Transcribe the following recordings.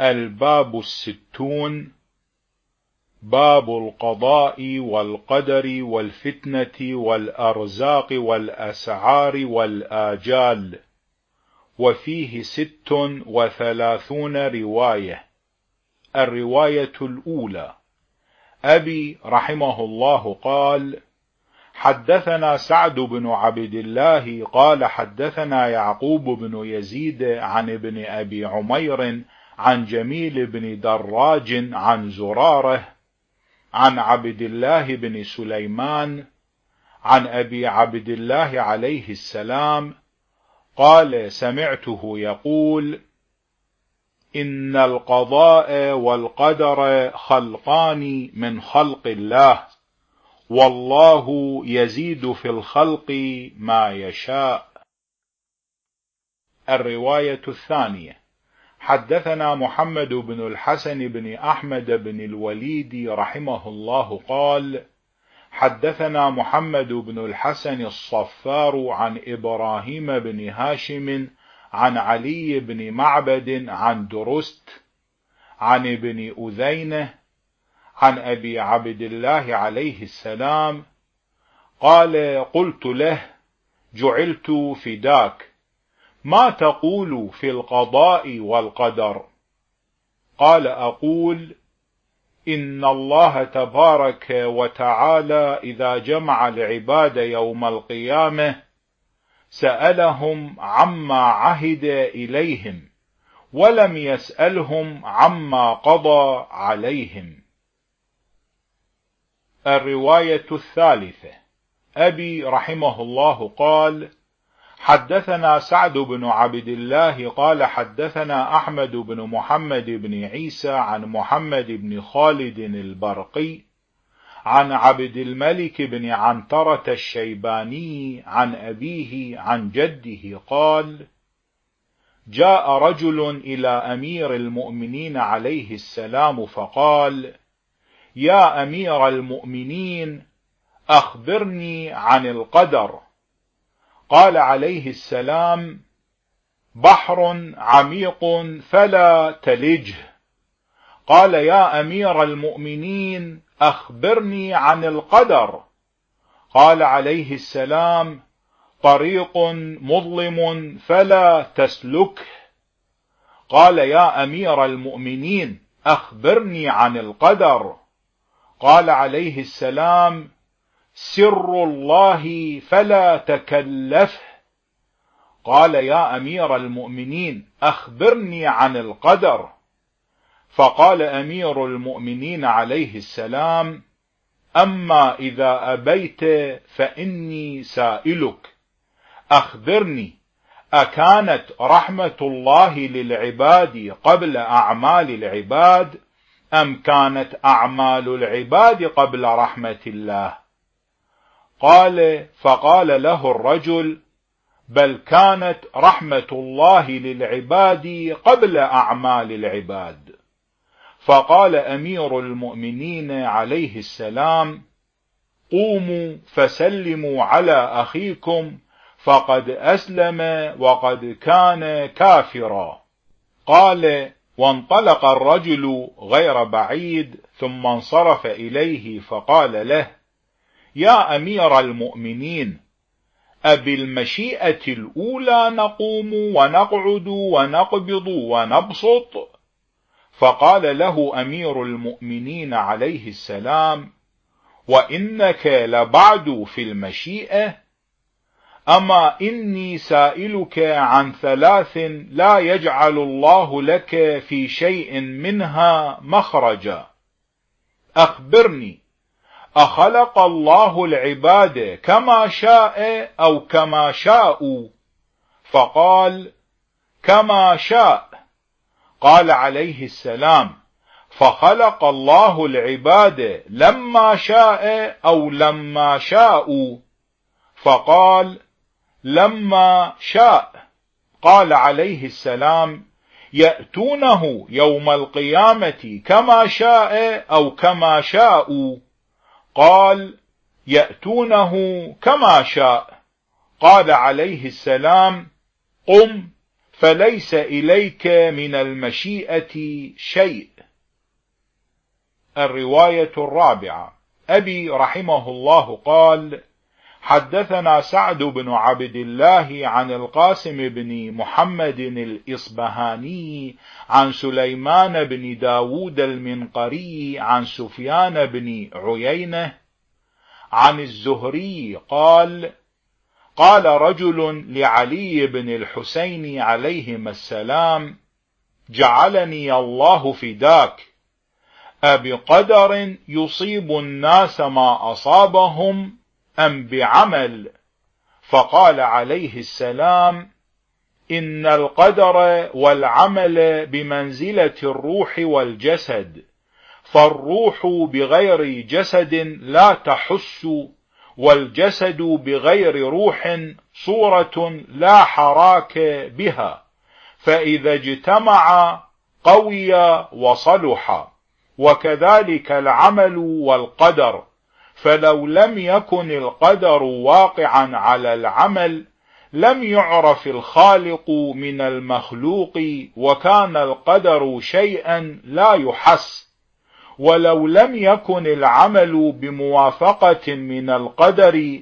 الباب الستون باب القضاء والقدر والفتنة والأرزاق والأسعار والآجال. وفيه ست وثلاثون رواية. الرواية الأولى. أبي رحمه الله قال حدثنا سعد بن عبد الله قال حدثنا يعقوب بن يزيد عن ابن أبي عمير عن جميل بن دراج عن زرارة عن عبد الله بن سليمان عن أبي عبد الله عليه السلام قال سمعته يقول إن القضاء والقدر خلقان من خلق الله والله يزيد في الخلق ما يشاء. الرواية الثانية. حدثنا محمد بن الحسن بن أحمد بن الوليد رحمه الله قال حدثنا محمد بن الحسن الصفار عن إبراهيم بن هاشم عن علي بن معبد عن درست عن ابن أذينة عن أبي عبد الله عليه السلام قال قلت له جعلت فداك. ما تقول في القضاء والقدر؟ قال أقول إن الله تبارك وتعالى إذا جمع العباد يوم القيامة سألهم عما عهد إليهم ولم يسألهم عما قضى عليهم. الرواية الثالثة. أبي رحمه الله قال حدثنا سعد بن عبد الله قال حدثنا أحمد بن محمد بن عيسى عن محمد بن خالد البرقي عن عبد الملك بن عنترة الشيباني عن أبيه عن جده قال جاء رجل إلى أمير المؤمنين عليه السلام فقال يا أمير المؤمنين أخبرني عن القدر. قال عليه السلام بحر عميق فلا تلجه. قال يا أمير المؤمنين أخبرني عن القدر. قال عليه السلام طريق مظلم فلا تسلكه. قال يا أمير المؤمنين أخبرني عن القدر. قال عليه السلام سر الله فلا تكلفه. قال يا أمير المؤمنين أخبرني عن القدر. فقال أمير المؤمنين عليه السلام أما إذا أبيت فإني سائلك. أخبرني أكانت رحمة الله للعباد قبل أعمال العباد أم كانت أعمال العباد قبل رحمة الله؟ قال فقال له الرجل بل كانت رحمة الله للعباد قبل أعمال العباد. فقال أمير المؤمنين عليه السلام قوموا فسلموا على أخيكم فقد أسلم وقد كان كافرا. قال وانطلق الرجل غير بعيد ثم انصرف إليه فقال له يا أمير المؤمنين أبالمشيئة الأولى نقوم ونقعد ونقبض ونبسط؟ فقال له أمير المؤمنين عليه السلام وإنك لبعد في المشيئة أما إني سائلك عن ثلاث لا يجعل الله لك في شيء منها مخرجا. أخبرني أخلق الله العباد كما شاء أو كما شاءوا فقال كما شاء. قال عليه السلام فخلق الله العباد لما شاء أو لما شاءوا فقال لما شاء. قال عليه السلام يأتونه يوم القيامة كما شاء أو كما شاءوا قال يأتونه كما شاء. قال عليه السلام قم فليس إليك من المشيئة شيء. الرواية الرابعة. أبي رحمه الله قال حدثنا سعد بن عبد الله عن القاسم بن محمد الإصبهاني عن سليمان بن داود المنقري عن سفيان بن عيينة عن الزهري قال قال رجل لعلي بن الحسين عليهما السلام جعلني الله فداك أبقدر يصيب الناس ما أصابهم أم بعمل؟ فقال عليه السلام إن القدر والعمل بمنزلة الروح والجسد فالروح بغير جسد لا تحس والجسد بغير روح صورة لا حراك بها فإذا اجتمع قوي وصلح وكذلك العمل والقدر. فلو لم يكن القدر واقعا على العمل لم يعرف الخالق من المخلوق وكان القدر شيئا لا يحس. ولو لم يكن العمل بموافقة من القدر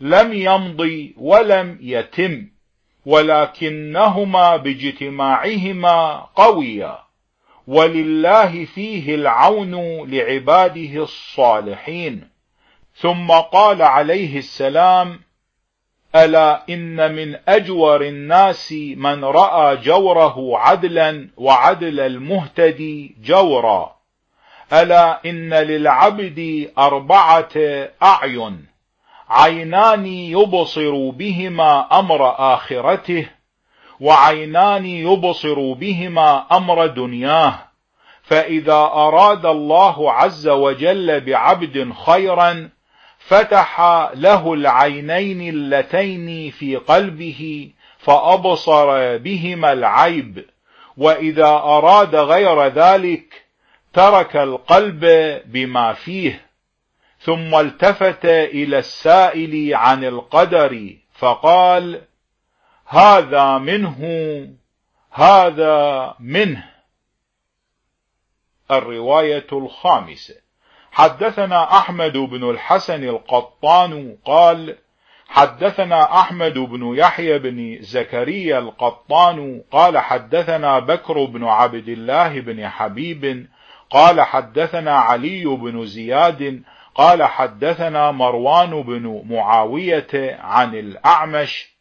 لم يمضي ولم يتم ولكنهما باجتماعهما قويا. ولله فيه العون لعباده الصالحين. ثم قال عليه السلام ألا إن من أجور الناس من رأى جوره عدلا وعدل المهتدي جورا. ألا إن للعبد أربعة أعين عينان يبصر بهما أمر آخرته وعينان يبصر بهما أمر دنياه. فإذا أراد الله عز وجل بعبد خيرا فتح له العينين اللتين في قلبه فأبصر بهما العيب وإذا أراد غير ذلك ترك القلب بما فيه ثم التفت إلى السائل عن القدر فقال هذا منه هذا منه. الرواية الخامسة. حدثنا أحمد بن الحسن القطان قال حدثنا أحمد بن يحيى بن زكريا القطان قال حدثنا بكر بن عبد الله بن حبيب قال حدثنا علي بن زياد قال حدثنا مروان بن معاوية عن الأعمش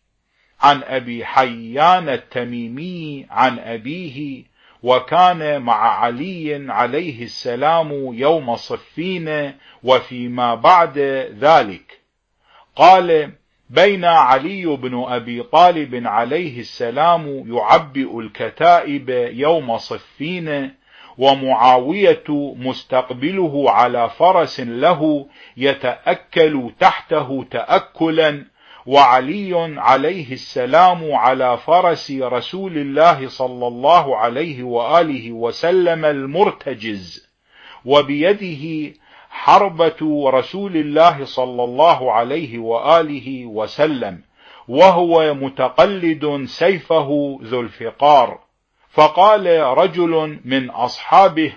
عن أبي حيان التميمي عن أبيه وكان مع علي عليه السلام يوم صفين وفيما بعد ذلك. قال بين علي بن أبي طالب عليه السلام يعبئ الكتائب يوم صفين ومعاوية مستقبله على فرس له يتأكل تحته تأكلا وعلي عليه السلام على فرس رسول الله صلى الله عليه وآله وسلم المرتجز وبيده حربة رسول الله صلى الله عليه وآله وسلم وهو متقلد سيفه ذو الفقار. فقال رجل من أصحابه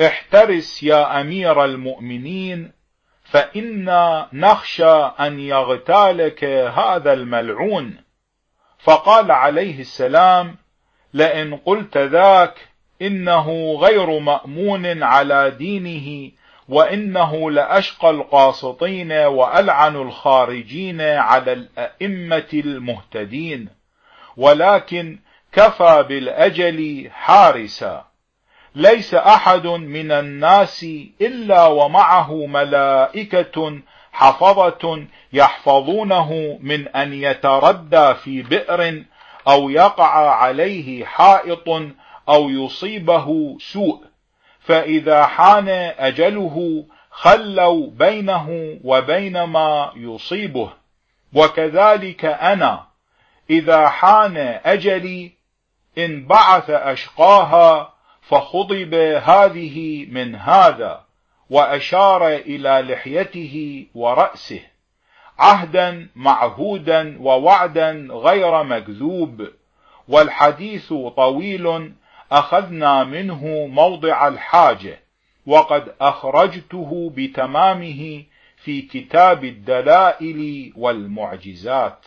احترس يا أمير المؤمنين فإنا نخشى أن يغتالك هذا الملعون. فقال عليه السلام لئن قلت ذاك إنه غير مأمون على دينه وإنه لأشقى القاسطين وألعن الخارجين على الأئمة المهتدين ولكن كفى بالأجل حارسا. ليس أحد من الناس إلا ومعه ملائكة حفظة يحفظونه من أن يتردى في بئر أو يقع عليه حائط أو يصيبه سوء. فإذا حان أجله خلوا بينه وبين ما يصيبه. وكذلك أنا إذا حان أجلي إن بعث أشقاها فخضب هذه من هذا وأشار إلى لحيته ورأسه عهدا معهودا ووعدا غير مكذوب والحديث طويل أخذنا منه موضع الحاجة وقد أخرجته بتمامه في كتاب الدلائل والمعجزات.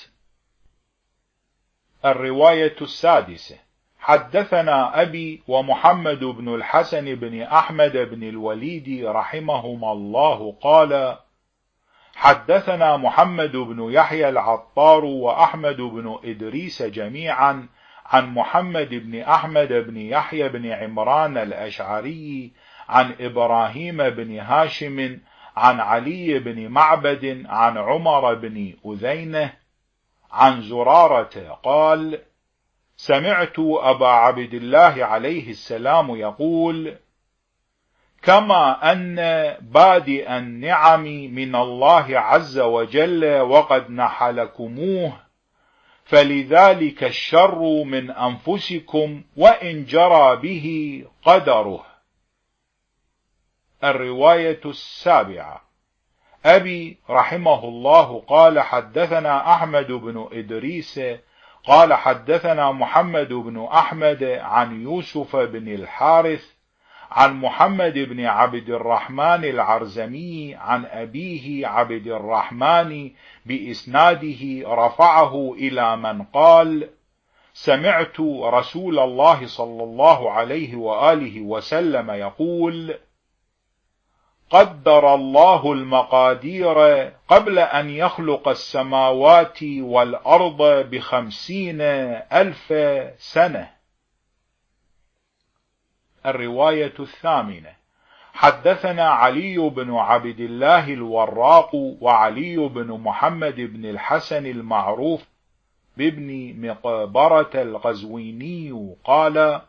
الرواية السادسة. حدثنا أبي ومحمد بن الحسن بن أحمد بن الوليد رحمهما الله قال حدثنا محمد بن يحيى العطار وأحمد بن إدريس جميعا عن محمد بن أحمد بن يحيى بن عمران الأشعري عن إبراهيم بن هاشم عن علي بن معبد عن عمر بن أذينه عن زرارة قال سمعت أبا عبد الله عليه السلام يقول كما أن بادئ النعم من الله عز وجل وقد نحلكموه فلذلك الشر من أنفسكم وإن جرى به قدره. الرواية السابعة. أبي رحمه الله قال حدثنا أحمد بن إدريس قال حدثنا محمد بن أحمد عن يوسف بن الحارث عن محمد بن عبد الرحمن العرزمي عن أبيه عبد الرحمن بإسناده رفعه إلى من قال سمعت رسول الله صلى الله عليه وآله وسلم يقول قدر الله المقادير قبل أن يخلق السماوات والأرض بخمسين ألف سنة. الرواية الثامنة. حدثنا علي بن عبد الله الوراق وعلي بن محمد بن الحسن المعروف بابن مقبرة الغزويني قال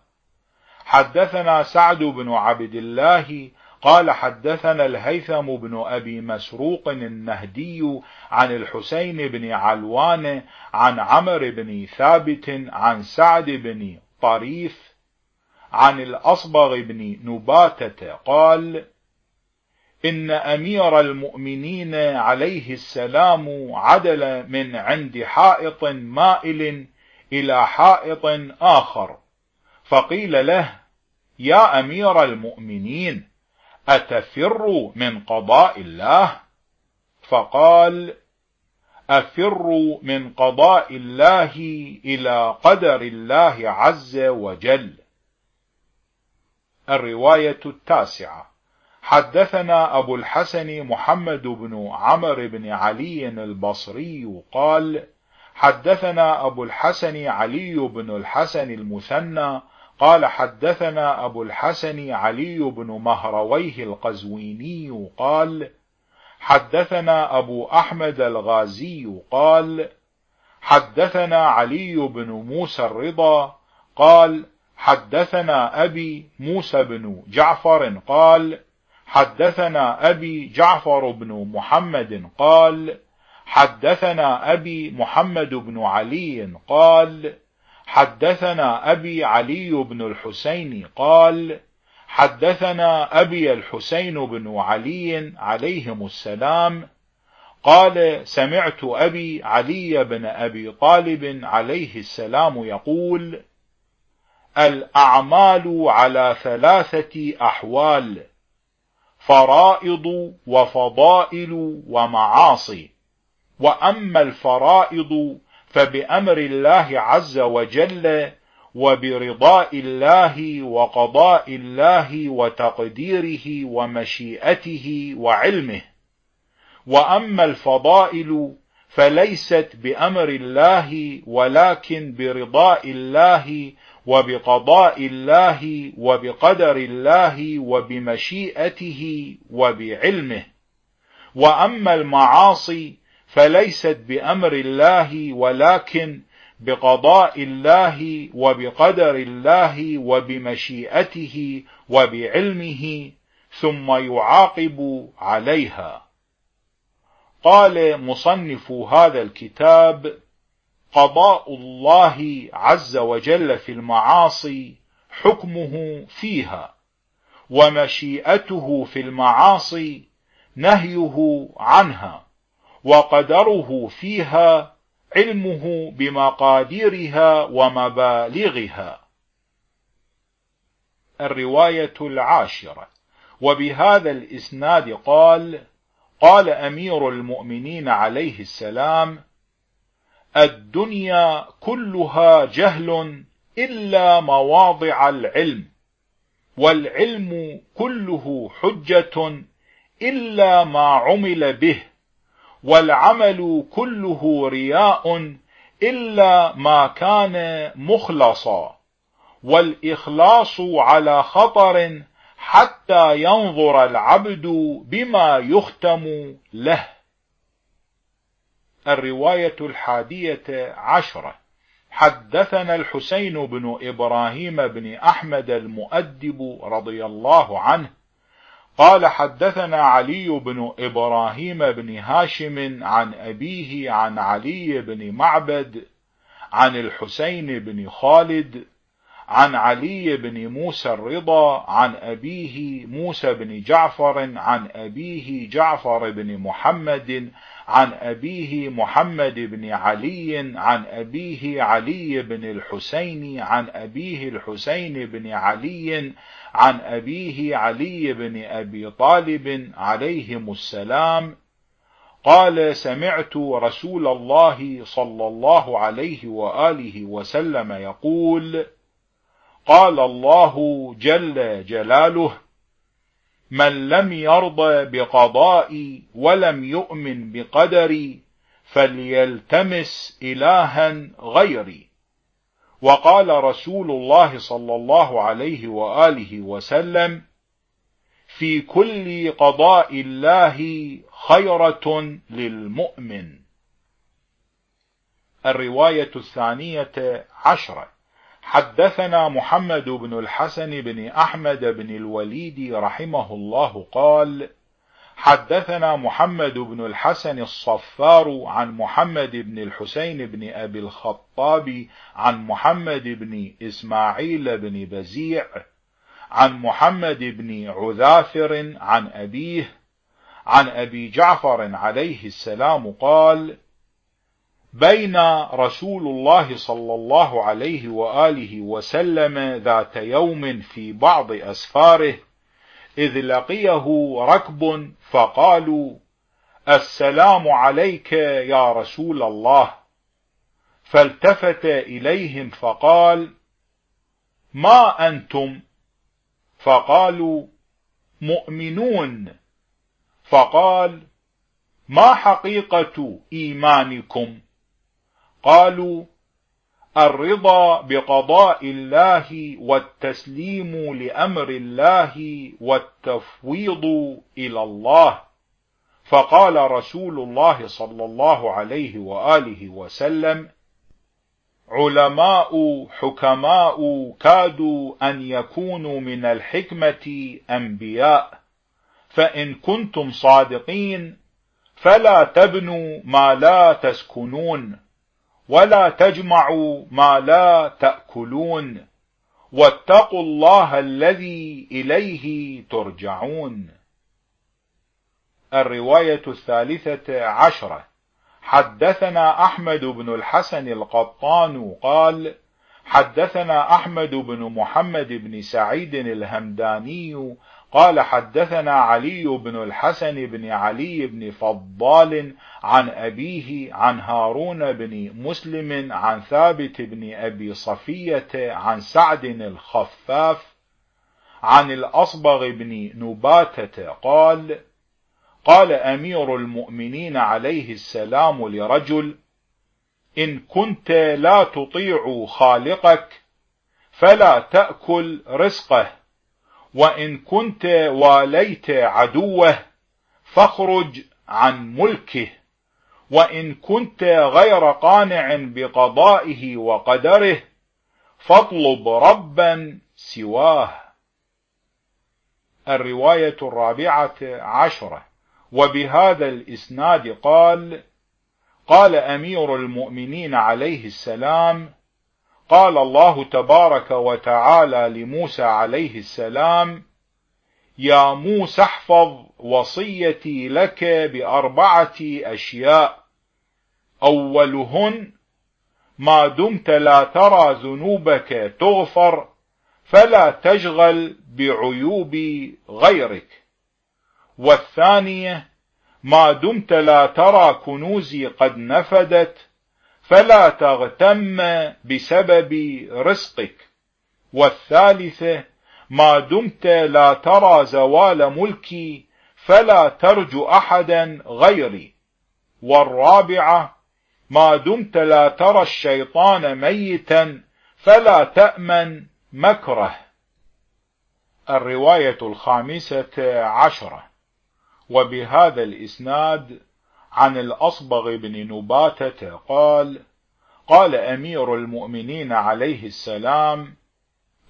حدثنا سعد بن عبد الله قال حدثنا الهيثم بن أبي مسروق النهدي عن الحسين بن علوان عن عمر بن ثابت عن سعد بن طريف عن الأصبغ بن نباتة قال إن أمير المؤمنين عليه السلام عدل من عند حائط مائل إلى حائط آخر فقيل له يا أمير المؤمنين أتفر من قضاء الله؟ فقال أفر من قضاء الله إلى قدر الله عز وجل. الرواية التاسعة. حدثنا أبو الحسن محمد بن عمر بن علي البصري قال حدثنا أبو الحسن علي بن الحسن المثنى قال حدثنا أبو الحسن علي بن مهرويه القزويني قال حدثنا أبو أحمد الغازي قال حدثنا علي بن موسى الرضا قال حدثنا أبي موسى بن جعفر قال حدثنا أبي جعفر بن محمد قال حدثنا أبي محمد بن علي قال حدثنا أبي علي بن الحسين قال حدثنا أبي الحسين بن علي عليهم السلام قال سمعت أبي علي بن أبي طالب عليه السلام يقول الأعمال على ثلاثة أحوال فرائض وفضائل ومعاصي وأما الفرائض فبأمر الله عز وجل وبرضاء الله وقضاء الله وتقديره ومشيئته وعلمه. وأما الفضائل فليست بأمر الله ولكن برضاء الله وبقضاء الله وبقدر الله وبمشيئته وبعلمه. وأما المعاصي فليست بأمر الله ولكن بقضاء الله وبقدر الله وبمشيئته وبعلمه ثم يعاقب عليها. قال مصنف هذا الكتاب قضاء الله عز وجل في المعاصي حكمه فيها ومشيئته في المعاصي نهيه عنها. وقدره فيها علمه بمقاديرها ومبالغها. الرواية العاشرة. وبهذا الإسناد قال قال أمير المؤمنين عليه السلام الدنيا كلها جهل إلا مواضع العلم والعلم كله حجة إلا ما عمل به. والعمل كله رياء إلا ما كان مخلصا والإخلاص على خطر حتى ينظر العبد بما يختم له. الرواية الحادية عشرة. حدثنا الحسين بن إبراهيم بن أحمد المؤدب رضي الله عنه قال حدثنا علي بن إبراهيم بن هاشم عن أبيه عن علي بن معبد عن الحسين بن خالد عن علي بن موسى الرضا عن أبيه موسى بن جعفر عن أبيه جعفر بن محمد عن أبيه محمد بن علي عن أبيه علي بن الحسين عن أبيه الحسين بن علي عن أبيه علي بن أبي طالب عليهم السلام قال سمعت رسول الله صلى الله عليه وآله وسلم يقول قال الله جل جلاله من لم يرضى بقضائي ولم يؤمن بقدري فليلتمس إلها غيري وقال رسول الله صلى الله عليه وآله وسلم في كل قضاء الله خيرة للمؤمن. الرواية الثانية عشرة. حدثنا محمد بن الحسن بن أحمد بن الوليد رحمه الله قال حدثنا محمد بن الحسن الصفار عن محمد بن الحسين بن أبي الخطاب عن محمد بن إسماعيل بن بزيع عن محمد بن عذافر عن أبيه عن أبي جعفر عليه السلام قال بين رسول الله صلى الله عليه وآله وسلم ذات يوم في بعض أسفاره إذ لقيه ركب فقالوا السلام عليك يا رسول الله. فالتفت إليهم فقال ما أنتم؟ فقالوا مؤمنون. فقال ما حقيقة إيمانكم؟ قالوا الرضا بقضاء الله والتسليم لأمر الله والتفويض إلى الله. فقال رسول الله صلى الله عليه وآله وسلم علماء حكماء كادوا أن يكونوا من الحكمة أنبياء. فإن كنتم صادقين فلا تبنوا ما لا تسكنون. ولا تجمعوا ما لا تأكلون. واتقوا الله الذي إليه ترجعون. الرواية الثالثة عشرة. حدثنا أحمد بن الحسن القطان قال حدثنا أحمد بن محمد بن سعيد الهمداني قال حدثنا علي بن الحسن بن علي بن فضال عن أبيه عن هارون بن مسلم عن ثابت بن أبي صفية عن سعد الخفاف عن الأصبغ بن نباتة قال قال أمير المؤمنين عليه السلام لرجل إن كنت لا تطيع خالقك فلا تأكل رزقه وإن كنت واليت عدوه فاخرج عن ملكه. وإن كنت غير قانع بقضائه وقدره فاطلب ربا سواه. الرواية الرابعة عشرة. وبهذا الإسناد قال قال أمير المؤمنين عليه السلام قال الله تبارك وتعالى لموسى عليه السلام يا موسى احفظ وصيتي لك بأربعة أشياء. أولهن ما دمت لا ترى ذنوبك تغفر فلا تشغل بعيوب غيرك. والثانية ما دمت لا ترى كنوزي قد نفدت فلا تغتم بسبب رزقك. والثالثة ما دمت لا ترى زوال ملكي فلا ترجو أحدا غيري. والرابعة ما دمت لا ترى الشيطان ميتا فلا تأمن مكره. الرواية الخامسة عشرة. وبهذا الإسناد عن الأصبغ بن نباتة قال قال أمير المؤمنين عليه السلام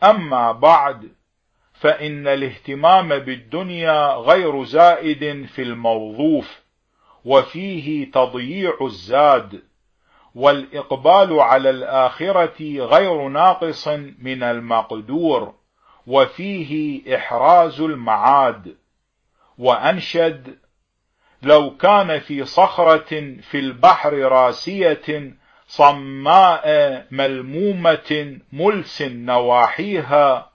أما بعد فإن الاهتمام بالدنيا غير زائد في الموظوف وفيه تضييع الزاد والإقبال على الآخرة غير ناقص من المقدور وفيه إحراز المعاد. وأنشد لو كان في صخرة في البحر راسية صماء ملمومة ملس نواحيها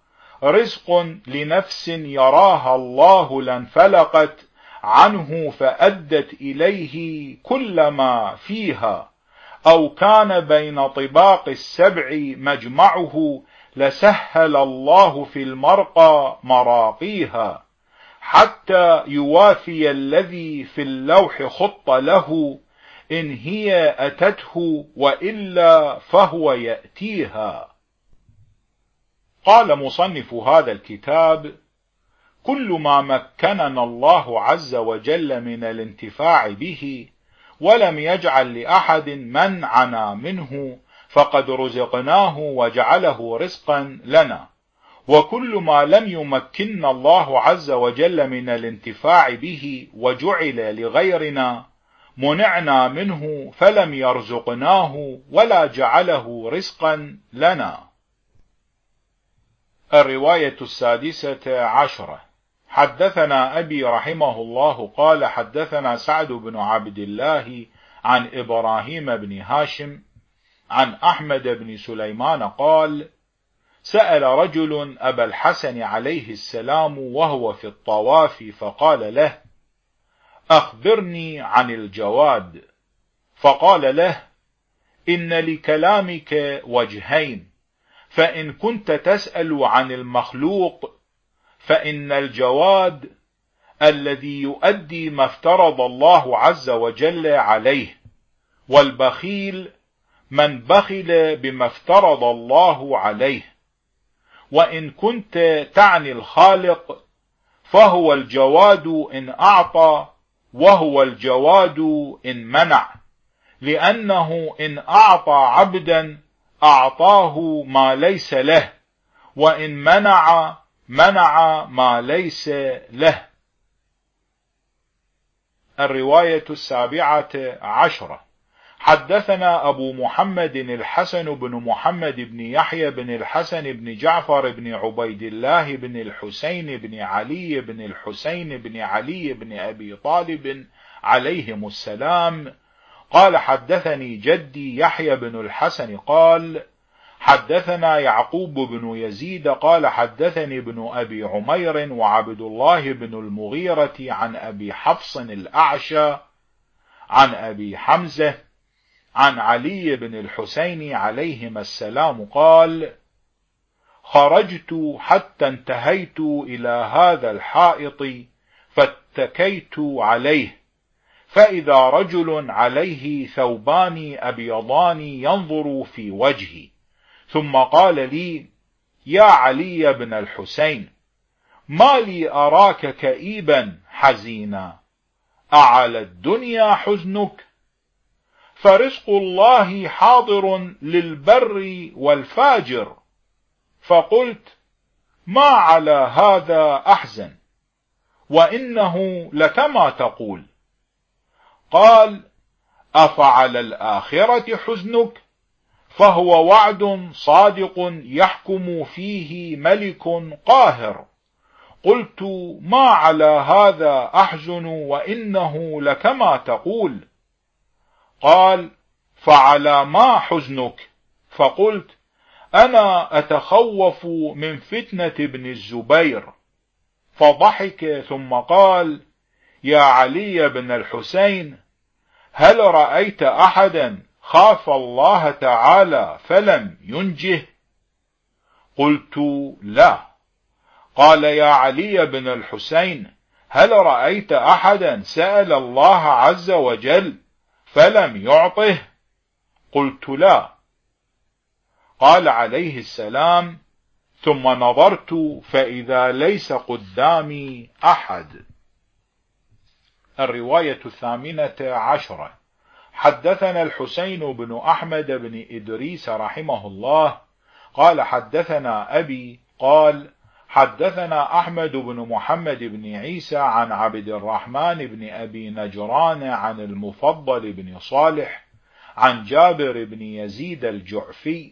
رزق لنفس يراها الله لانفلقت عنه فأدت إليه كل ما فيها. أو كان بين طباق السبع مجمعه لسهل الله في المرقى مراقيها. حتى يوافي الذي في اللوح خط له إن هي أتته وإلا فهو يأتيها. قال مصنف هذا الكتاب كل ما مكننا الله عز وجل من الانتفاع به ولم يجعل لأحد منعنا منه فقد رزقناه وجعله رزقا لنا. وكل ما لم يمكننا الله عز وجل من الانتفاع به وجعل لغيرنا منعنا منه فلم يرزقناه ولا جعله رزقا لنا. الرواية السادسة عشرة. حدثنا أبي رحمه الله قال حدثنا سعد بن عبد الله عن إبراهيم بن هاشم عن أحمد بن سليمان قال سأل رجل أبا الحسن عليه السلام وهو في الطواف فقال له أخبرني عن الجواد. فقال له إن لكلامك وجهين. فإن كنت تسأل عن المخلوق فإن الجواد الذي يؤدي ما افترض الله عز وجل عليه والبخيل من بخل بما افترض الله عليه. وإن كنت تعني الخالق فهو الجواد إن أعطى وهو الجواد إن منع. لأنه إن أعطى عبدا أعطاه ما ليس له وإن منع منع ما ليس له. الرواية السابعة عشرة. حدثنا أبو محمد الحسن بن محمد بن يحيى بن الحسن بن جعفر بن عبيد الله بن الحسين بن علي بن الحسين بن علي بن أبي طالب عليهم السلام قال حدثني جدي يحيى بن الحسن قال حدثنا يعقوب بن يزيد قال حدثني ابن أبي عمير وعبد الله بن المغيرة عن أبي حفص الأعشى عن أبي حمزة عن علي بن الحسين عليهما السلام قال خرجت حتى انتهيت إلى هذا الحائط فاتكيت عليه فإذا رجل عليه ثوبان أبيضان ينظر في وجهي. ثم قال لي يا علي بن الحسين ما لي أراك كئيبا حزينا؟ أعلى الدنيا حزنك؟ فرزق الله حاضر للبر والفاجر. فقلت ما على هذا أحزن وإنه لكما تقول. قال أفعل الآخرة حزنك؟ فهو وعد صادق يحكم فيه ملك قاهر. قلت ما على هذا أحزن وإنه لكما تقول. قال فعلى ما حزنك؟ فقلت أنا أتخوف من فتنة ابن الزبير. فضحك ثم قال يا علي بن الحسين هل رأيت أحدا خاف الله تعالى فلم ينجه؟ قلت لا. قال يا علي بن الحسين هل رأيت أحدا سأل الله عز وجل فلم يعطه؟ قلت لا. قال عليه السلام ثم نظرت فإذا ليس قدامي أحد. الرواية الثامنة عشرة. حدثنا الحسين بن أحمد بن إدريس رحمه الله. قال حدثنا أبي قال حدثنا أحمد بن محمد بن عيسى عن عبد الرحمن بن أبي نجران عن المفضل بن صالح عن جابر بن يزيد الجعفي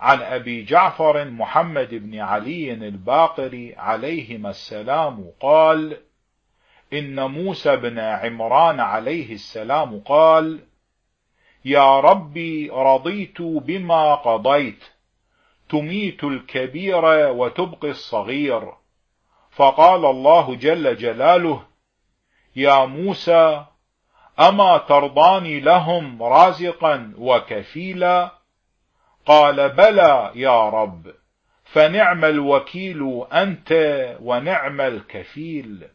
عن أبي جعفر محمد بن علي الباقر عليهما السلام قال إن موسى بن عمران عليه السلام قال يا ربي رضيت بما قضيت تميت الكبير وتبقي الصغير. فقال الله جل جلاله يا موسى أما ترضاني لهم رازقا وكفيلا؟ قال بلى يا رب فنعم الوكيل أنت ونعم الكفيل.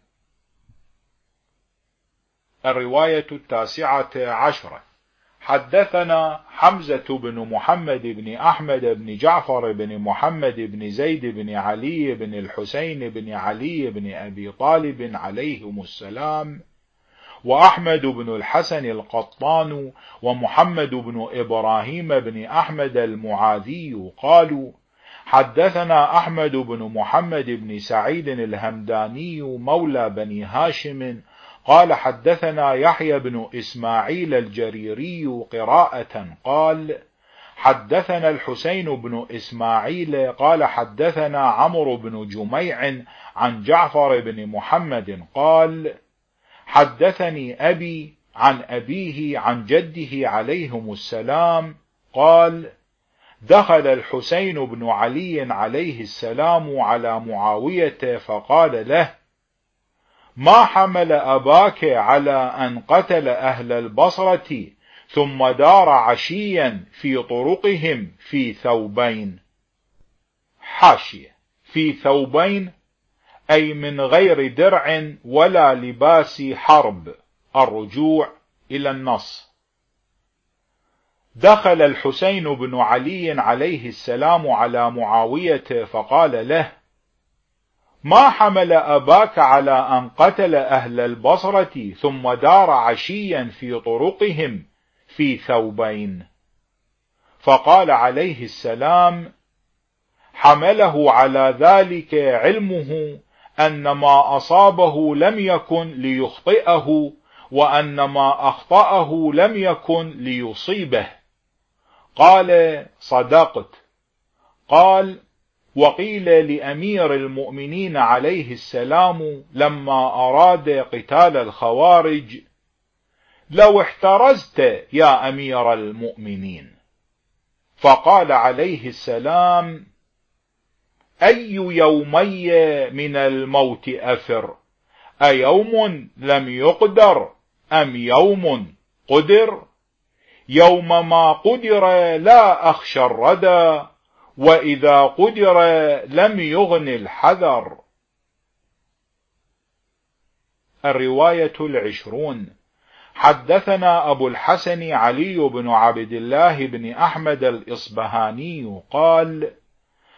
الرواية التاسعة عشرة. حدثنا حمزة بن محمد بن أحمد بن جعفر بن محمد بن زيد بن علي بن الحسين بن علي بن أبي طالب عليهم السلام وأحمد بن الحسن القطان ومحمد بن إبراهيم بن أحمد المعاذي قالوا حدثنا أحمد بن محمد بن سعيد الهمداني مولى بني هاشم قال حدثنا يحيى بن إسماعيل الجريري قراءة قال حدثنا الحسين بن إسماعيل قال حدثنا عمرو بن جميع عن جعفر بن محمد قال حدثني أبي عن أبيه عن جده عليهم السلام قال دخل الحسين بن علي عليه السلام على معاوية فقال له ما حمل أباك على أن قتل أهل البصرة ثم دار عشيا في طرقهم في ثوبين. حاشية. في ثوبين أي من غير درع ولا لباس حرب. الرجوع إلى النص. دخل الحسين بن علي عليه السلام على معاوية فقال له ما حمل أباك على أن قتل أهل البصرة ثم دار عشيا في طرقهم في ثوبين. فقال عليه السلام حمله على ذلك علمه أن ما أصابه لم يكن ليخطئه وأن ما أخطأه لم يكن ليصيبه. قال صدقت. قال وقيل لأمير المؤمنين عليه السلام لما أراد قتال الخوارج لو احترزت يا أمير المؤمنين. فقال عليه السلام أي يومي من الموت أفر؟ أيوم لم يقدر أم يوم قدر؟ يوم ما قدر لا أخشى الردى وإذا قدر لم يغن الحذر. الرواية العشرون. حدثنا أبو الحسن علي بن عبد الله بن أحمد الإصبهاني قال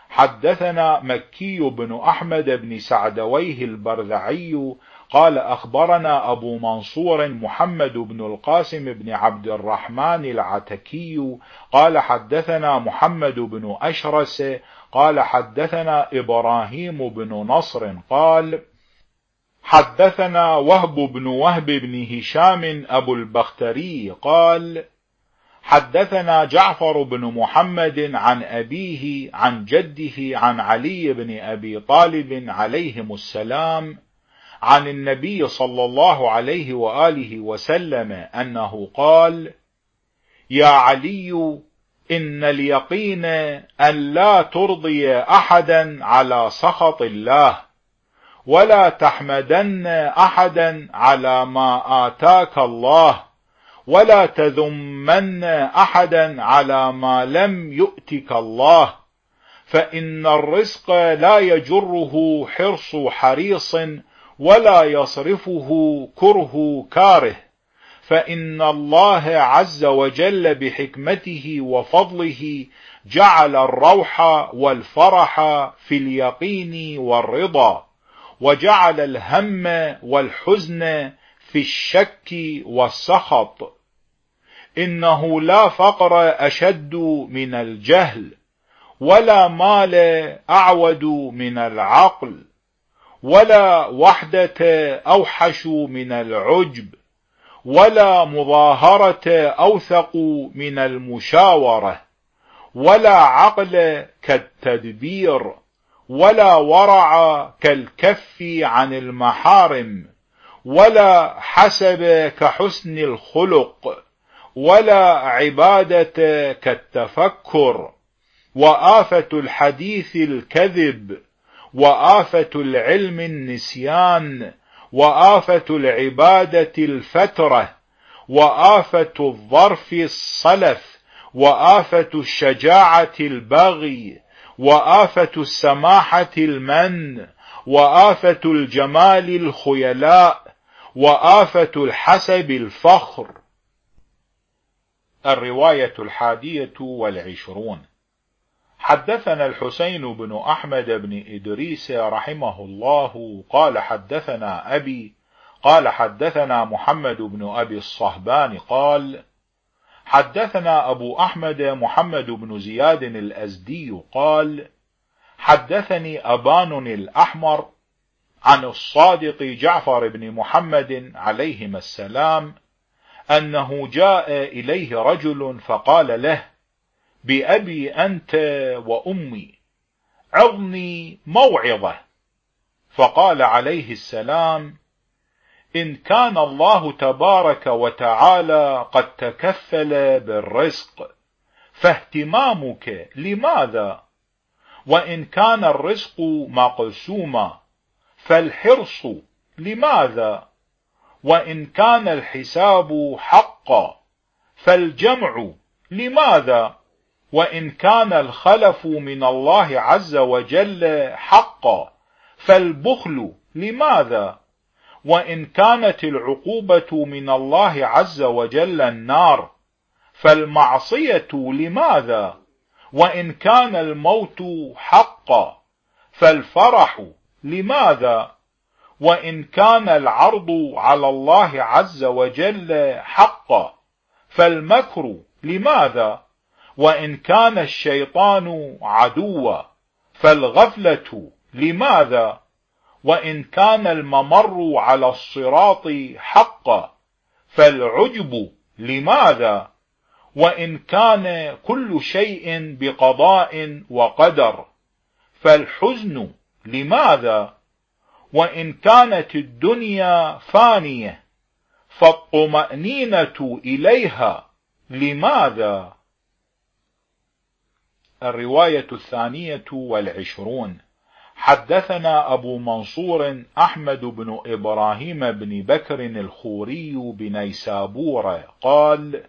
حدثنا مكي بن أحمد بن سعدويه البرذعي قال أخبرنا أبو منصور محمد بن القاسم بن عبد الرحمن العتكي قال حدثنا محمد بن أشرس قال حدثنا إبراهيم بن نصر قال حدثنا وهب بن وهب بن هشام أبو البختري قال حدثنا جعفر بن محمد عن أبيه عن جده عن علي بن أبي طالب عليهم السلام عن النبي صلى الله عليه وآله وسلم أنه قال يا علي إن اليقين أن لا ترضي أحدا على سخط الله ولا تحمدن أحدا على ما آتاك الله ولا تذمن أحدا على ما لم يؤتك الله فإن الرزق لا يجره حرص حريص ولا يصرفه كره كاره. فإن الله عز وجل بحكمته وفضله جعل الروح والفرح في اليقين والرضا وجعل الهم والحزن في الشك والسخط. إنه لا فقر أشد من الجهل ولا مال أعود من العقل. ولا وحدة أوحش من العجب ولا مظاهرة أوثق من المشاورة ولا عقل كالتدبير ولا ورع كالكف عن المحارم ولا حسب كحسن الخلق ولا عبادة كالتفكر وآفة الحديث الكذب. وآفة العلم النسيان وآفة العبادة الفترة وآفة الظرف الصلف وآفة الشجاعة البغي وآفة السماحة المن وآفة الجمال الخيلاء وآفة الحسب الفخر. الرواية الحادية والعشرون. حدثنا الحسين بن أحمد بن إدريس رحمه الله قال حدثنا أبي قال حدثنا محمد بن أبي الصهبان قال حدثنا أبو أحمد محمد بن زياد الأزدي قال حدثني أبان الأحمر عن الصادق جعفر بن محمد عليهما السلام أنه جاء إليه رجل فقال له بأبي أنت وأمي. عظني موعظة. فقال عليه السلام إن كان الله تبارك وتعالى قد تكفل بالرزق فاهتمامك لماذا؟ وإن كان الرزق مقسوما فالحرص لماذا؟ وإن كان الحساب حقا فالجمع لماذا؟ وإن كان الخلف من الله عز وجل حقا فالبخل لماذا؟ وإن كانت العقوبة من الله عز وجل النار فالمعصية لماذا؟ وإن كان الموت حقا فالفرح لماذا؟ وإن كان العرض على الله عز وجل حقا فالمكر لماذا؟ وإن كان الشيطان عدوا فالغفلة لماذا؟ وإن كان الممر على الصراط حقا فالعجب لماذا؟ وإن كان كل شيء بقضاء وقدر فالحزن لماذا؟ وإن كانت الدنيا فانية فالطمأنينة إليها لماذا؟ الرواية الثانية والعشرون. حدثنا أبو منصور أحمد بن إبراهيم بن بكر الخوري بنيسابور قال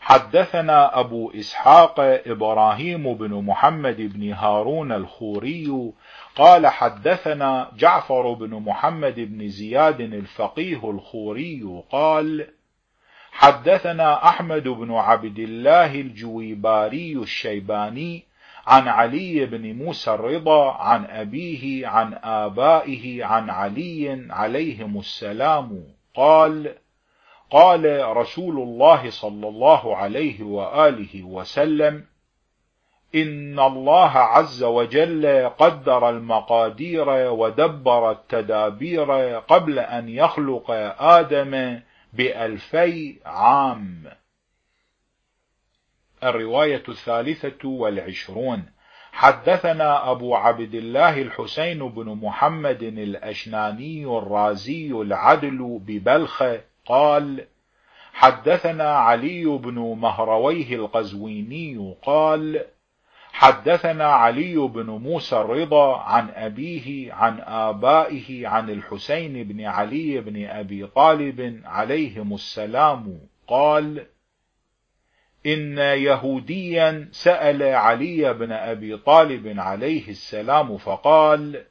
حدثنا أبو إسحاق إبراهيم بن محمد بن هارون الخوري قال حدثنا جعفر بن محمد بن زياد الفقيه الخوري قال حدثنا أحمد بن عبد الله الجويباري الشيباني عن علي بن موسى الرضا عن أبيه عن آبائه عن علي عليهم السلام. قال قال رسول الله صلى الله عليه وآله وسلم إن الله عز وجل قدر المقادير ودبر التدابير قبل أن يخلق آدم بألفي عام. الرواية الثالثة والعشرون. حدثنا أبو عبد الله الحسين بن محمد الأشناني الرازي العدل ببلخ قال حدثنا علي بن مهرويه القزويني قال حدثنا علي بن موسى الرضا عن أبيه عن آبائه عن الحسين بن علي بن أبي طالب عليهم السلام قال إن يهوديا سأل علي بن أبي طالب عليه السلام فقال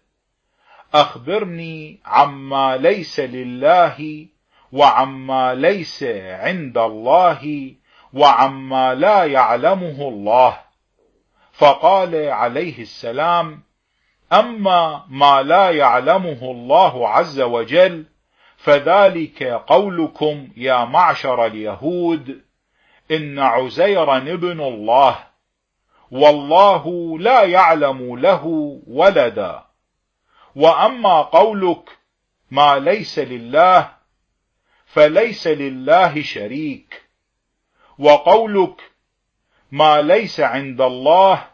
أخبرني عما ليس لله وعما ليس عند الله وعما لا يعلمه الله. فقال عليه السلام أما ما لا يعلمه الله عز وجل فذلك قولكم يا معشر اليهود إن عزيرا ابن الله والله لا يعلم له ولدا. وأما قولك ما ليس لله فليس لله شريك. وقولك ما ليس عند الله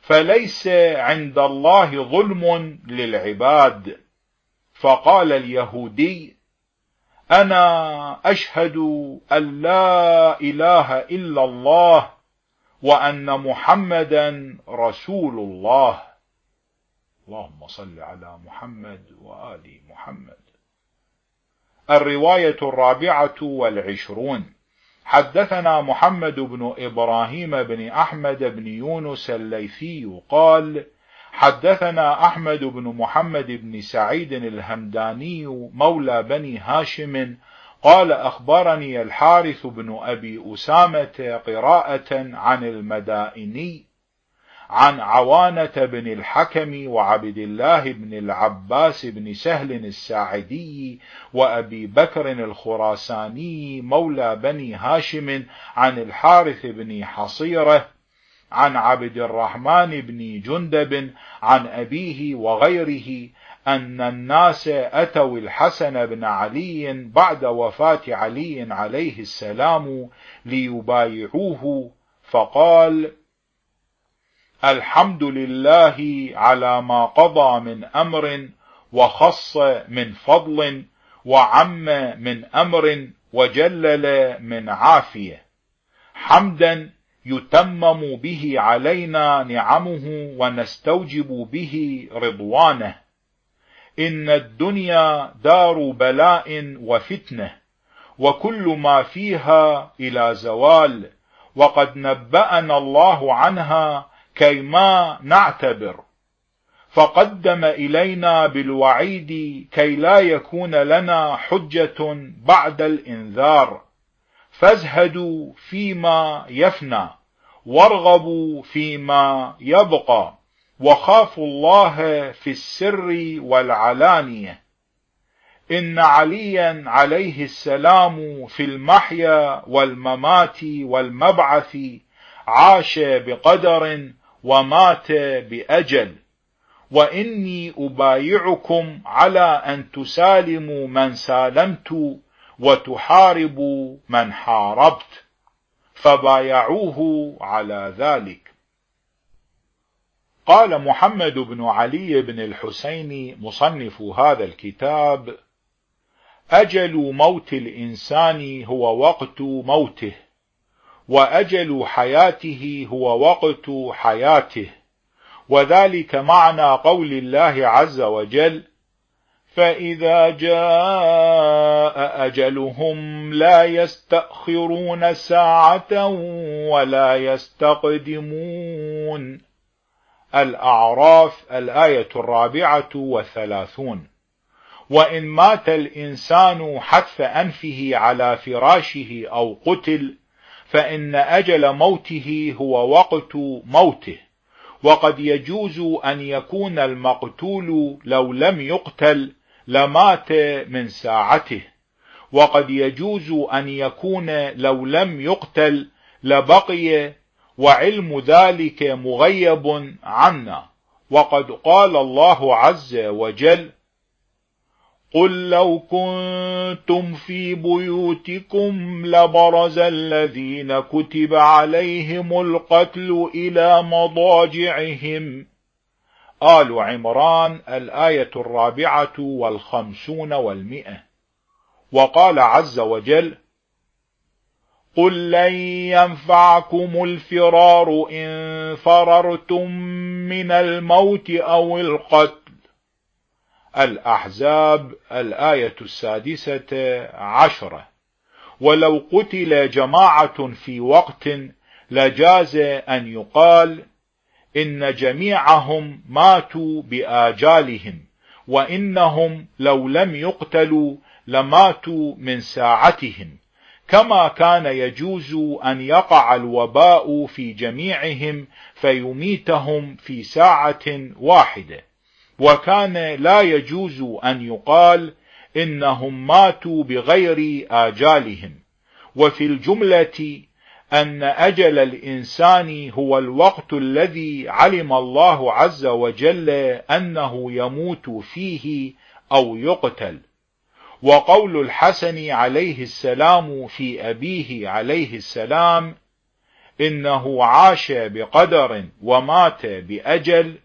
فليس عند الله ظلم للعباد. فقال اليهودي أنا أشهد أن لا إله إلا الله وأن محمدا رسول الله. اللهم صل على محمد وآل محمد. الرواية الرابعة والعشرون. حدثنا محمد بن إبراهيم بن أحمد بن يونس الليثي قال حدثنا أحمد بن محمد بن سعيد الهمداني مولى بني هاشم قال أخبرني الحارث بن أبي أسامة قراءة عن المدائني عن عوانة بن الحكم وعبد الله بن العباس بن سهل الساعدي وأبي بكر الخراساني مولى بني هاشم عن الحارث بن حصيرة عن عبد الرحمن بن جندب عن أبيه وغيره أن الناس أتوا الحسن بن علي بعد وفاة علي عليه السلام ليبايعوه فقال الحمد لله على ما قضى من أمر وخص من فضل وعم من أمر وجلل من عافية. حمدا يتمم به علينا نعمه ونستوجب به رضوانه. إن الدنيا دار بلاء وفتنة وكل ما فيها إلى زوال وقد نبأنا الله عنها كيما نعتبر. فقدم إلينا بالوعيد كي لا يكون لنا حجة بعد الإنذار. فازهدوا فيما يفنى وارغبوا فيما يبقى وخافوا الله في السر والعلانية. إن عليا عليه السلام في المحيا والممات والمبعث عاش بقدر ومات بأجل. وإني أبايعكم على أن تسالموا من سالمت وتحاربوا من حاربت فبايعوه على ذلك. قال محمد بن علي بن الحسين مصنف هذا الكتاب أجل موت الإنسان هو وقت موته وأجل حياته هو وقت حياته. وذلك معنى قول الله عز وجل فإذا جاء أجلهم لا يستأخرون ساعة ولا يستقدمون. الأعراف الآية الرابعة والثلاثون. وإن مات الإنسان حتف أنفه على فراشه أو قتل فإن أجل موته هو وقت موته. وقد يجوز أن يكون المقتول لو لم يقتل لمات من ساعته. وقد يجوز أن يكون لو لم يقتل لبقي وعلم ذلك مغيب عنا. وقد قال الله عز وجل قل لو كنتم في بيوتكم لبرز الذين كتب عليهم القتل إلى مضاجعهم. آل عمران الآية الرابعة والخمسون والمئة. وقال عز وجل قل لن ينفعكم الفرار إن فررتم من الموت أو القتل. الأحزاب الآية السادسة عشرة. ولو قتل جماعة في وقت لجاز أن يقال إن جميعهم ماتوا بآجالهم وإنهم لو لم يقتلوا لماتوا من ساعتهم. كما كان يجوز أن يقع الوباء في جميعهم فيميتهم في ساعة واحدة. وكان لا يجوز أن يقال إنهم ماتوا بغير آجالهم. وفي الجملة أن أجل الإنسان هو الوقت الذي علم الله عز وجل أنه يموت فيه أو يقتل. وقول الحسن عليه السلام في أبيه عليه السلام إنه عاش بقدر ومات بأجل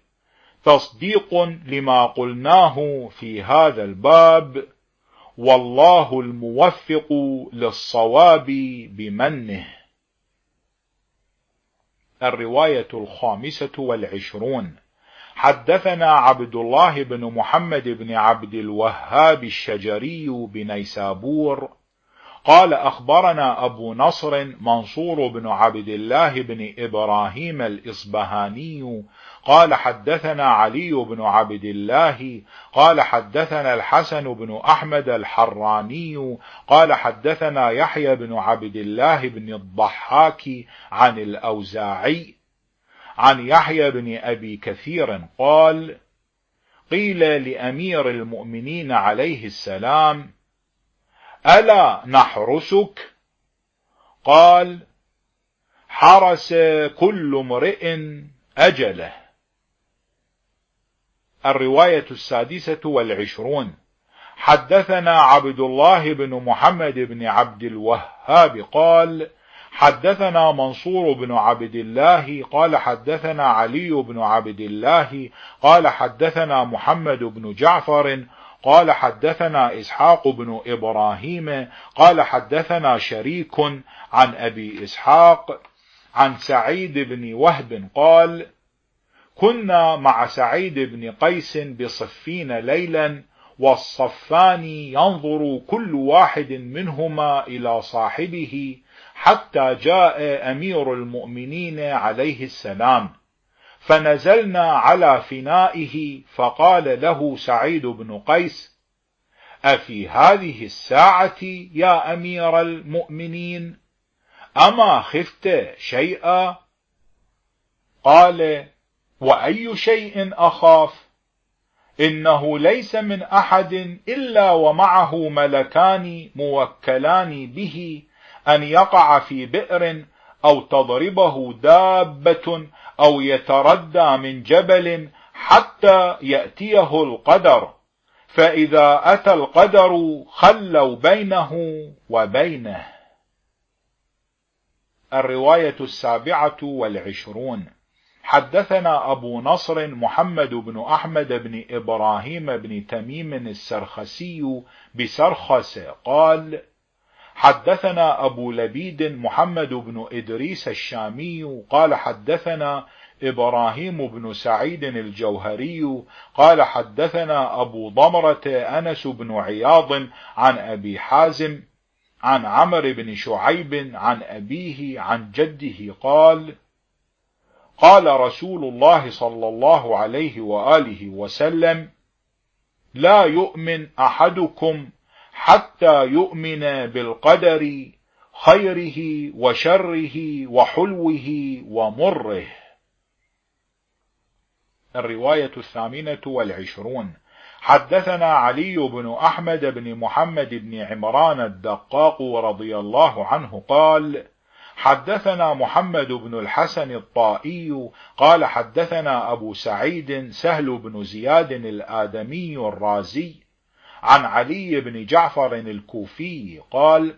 تصديق لما قلناه في هذا الباب والله الموفق للصواب بمنه. الرواية الخامسة والعشرون. حدثنا عبد الله بن محمد بن عبد الوهاب الشجري بنيسابور قال أخبرنا أبو نصر منصور بن عبد الله بن إبراهيم الإصبهاني قال حدثنا علي بن عبد الله قال حدثنا الحسن بن أحمد الحراني قال حدثنا يحيى بن عبد الله بن الضحاك عن الأوزاعي عن يحيى بن أبي كثير قال قيل لأمير المؤمنين عليه السلام ألا نحرسك؟ قال حرس كل امرئ أجله. الرواية السادسة والعشرون. حدثنا عبد الله بن محمد بن عبد الوهاب قال حدثنا منصور بن عبد الله قال حدثنا علي بن عبد الله قال حدثنا محمد بن جعفر قال حدثنا إسحاق بن إبراهيم قال حدثنا شريك عن أبي إسحاق عن سعيد بن وهب قال كنا مع سعيد بن قيس بصفين ليلا والصفان ينظر كل واحد منهما إلى صاحبه حتى جاء أمير المؤمنين عليه السلام. فنزلنا على فنائه فقال له سعيد بن قيس أفي هذه الساعة يا أمير المؤمنين؟ أما خفت شيئا؟ قال وأي شيء أخاف إنه ليس من أحد إلا ومعه ملكان موكلان به أن يقع في بئر أو تضربه دابة أو يتردى من جبل حتى يأتيه القدر. فإذا أتى القدر خلوا بينه وبينه. الرواية السابعة والعشرون. حدثنا أبو نصر محمد بن أحمد بن إبراهيم بن تميم السرخسي بسرخس قال حدثنا أبو لبيد محمد بن إدريس الشامي قال حدثنا إبراهيم بن سعيد الجوهري قال حدثنا أبو ضمرة أنس بن عياض عن أبي حازم عن عمر بن شعيب عن أبيه عن جده قال قال رسول الله صلى الله عليه وآله وسلم لا يؤمن أحدكم حتى يؤمن بالقدر خيره وشره وحلوه ومره. الرواية الثامنة والعشرون. حدثنا علي بن أحمد بن محمد بن عمران الدقاق رضي الله عنه قال حدثنا محمد بن الحسن الطائي قال حدثنا أبو سعيد سهل بن زياد الآدمي الرازي عن علي بن جعفر الكوفي قال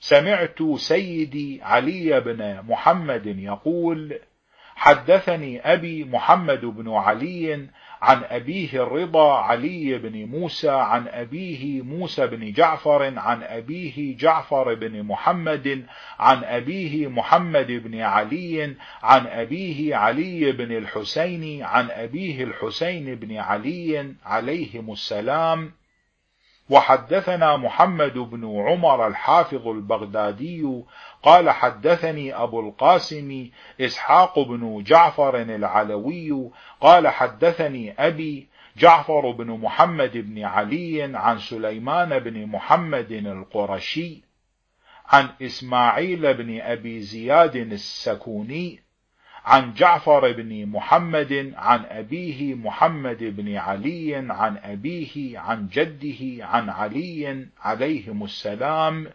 سمعت سيدي علي بن محمد يقول حدثني أبي محمد بن علي عن أبيه الرضا علي بن موسى عن أبيه موسى بن جعفر عن أبيه جعفر بن محمد عن أبيه محمد بن علي عن أبيه علي بن الحسين عن أبيه الحسين بن علي عليهم السلام. وحدثنا محمد بن عمر الحافظ البغدادي قال حدثني أبو القاسم إسحاق بن جعفر العلوي قال حدثني أبي جعفر بن محمد بن علي عن سليمان بن محمد القرشي عن إسماعيل بن أبي زياد السكوني عن جعفر بن محمد عن أبيه محمد بن علي عن أبيه عن جده عن علي عليهم السلام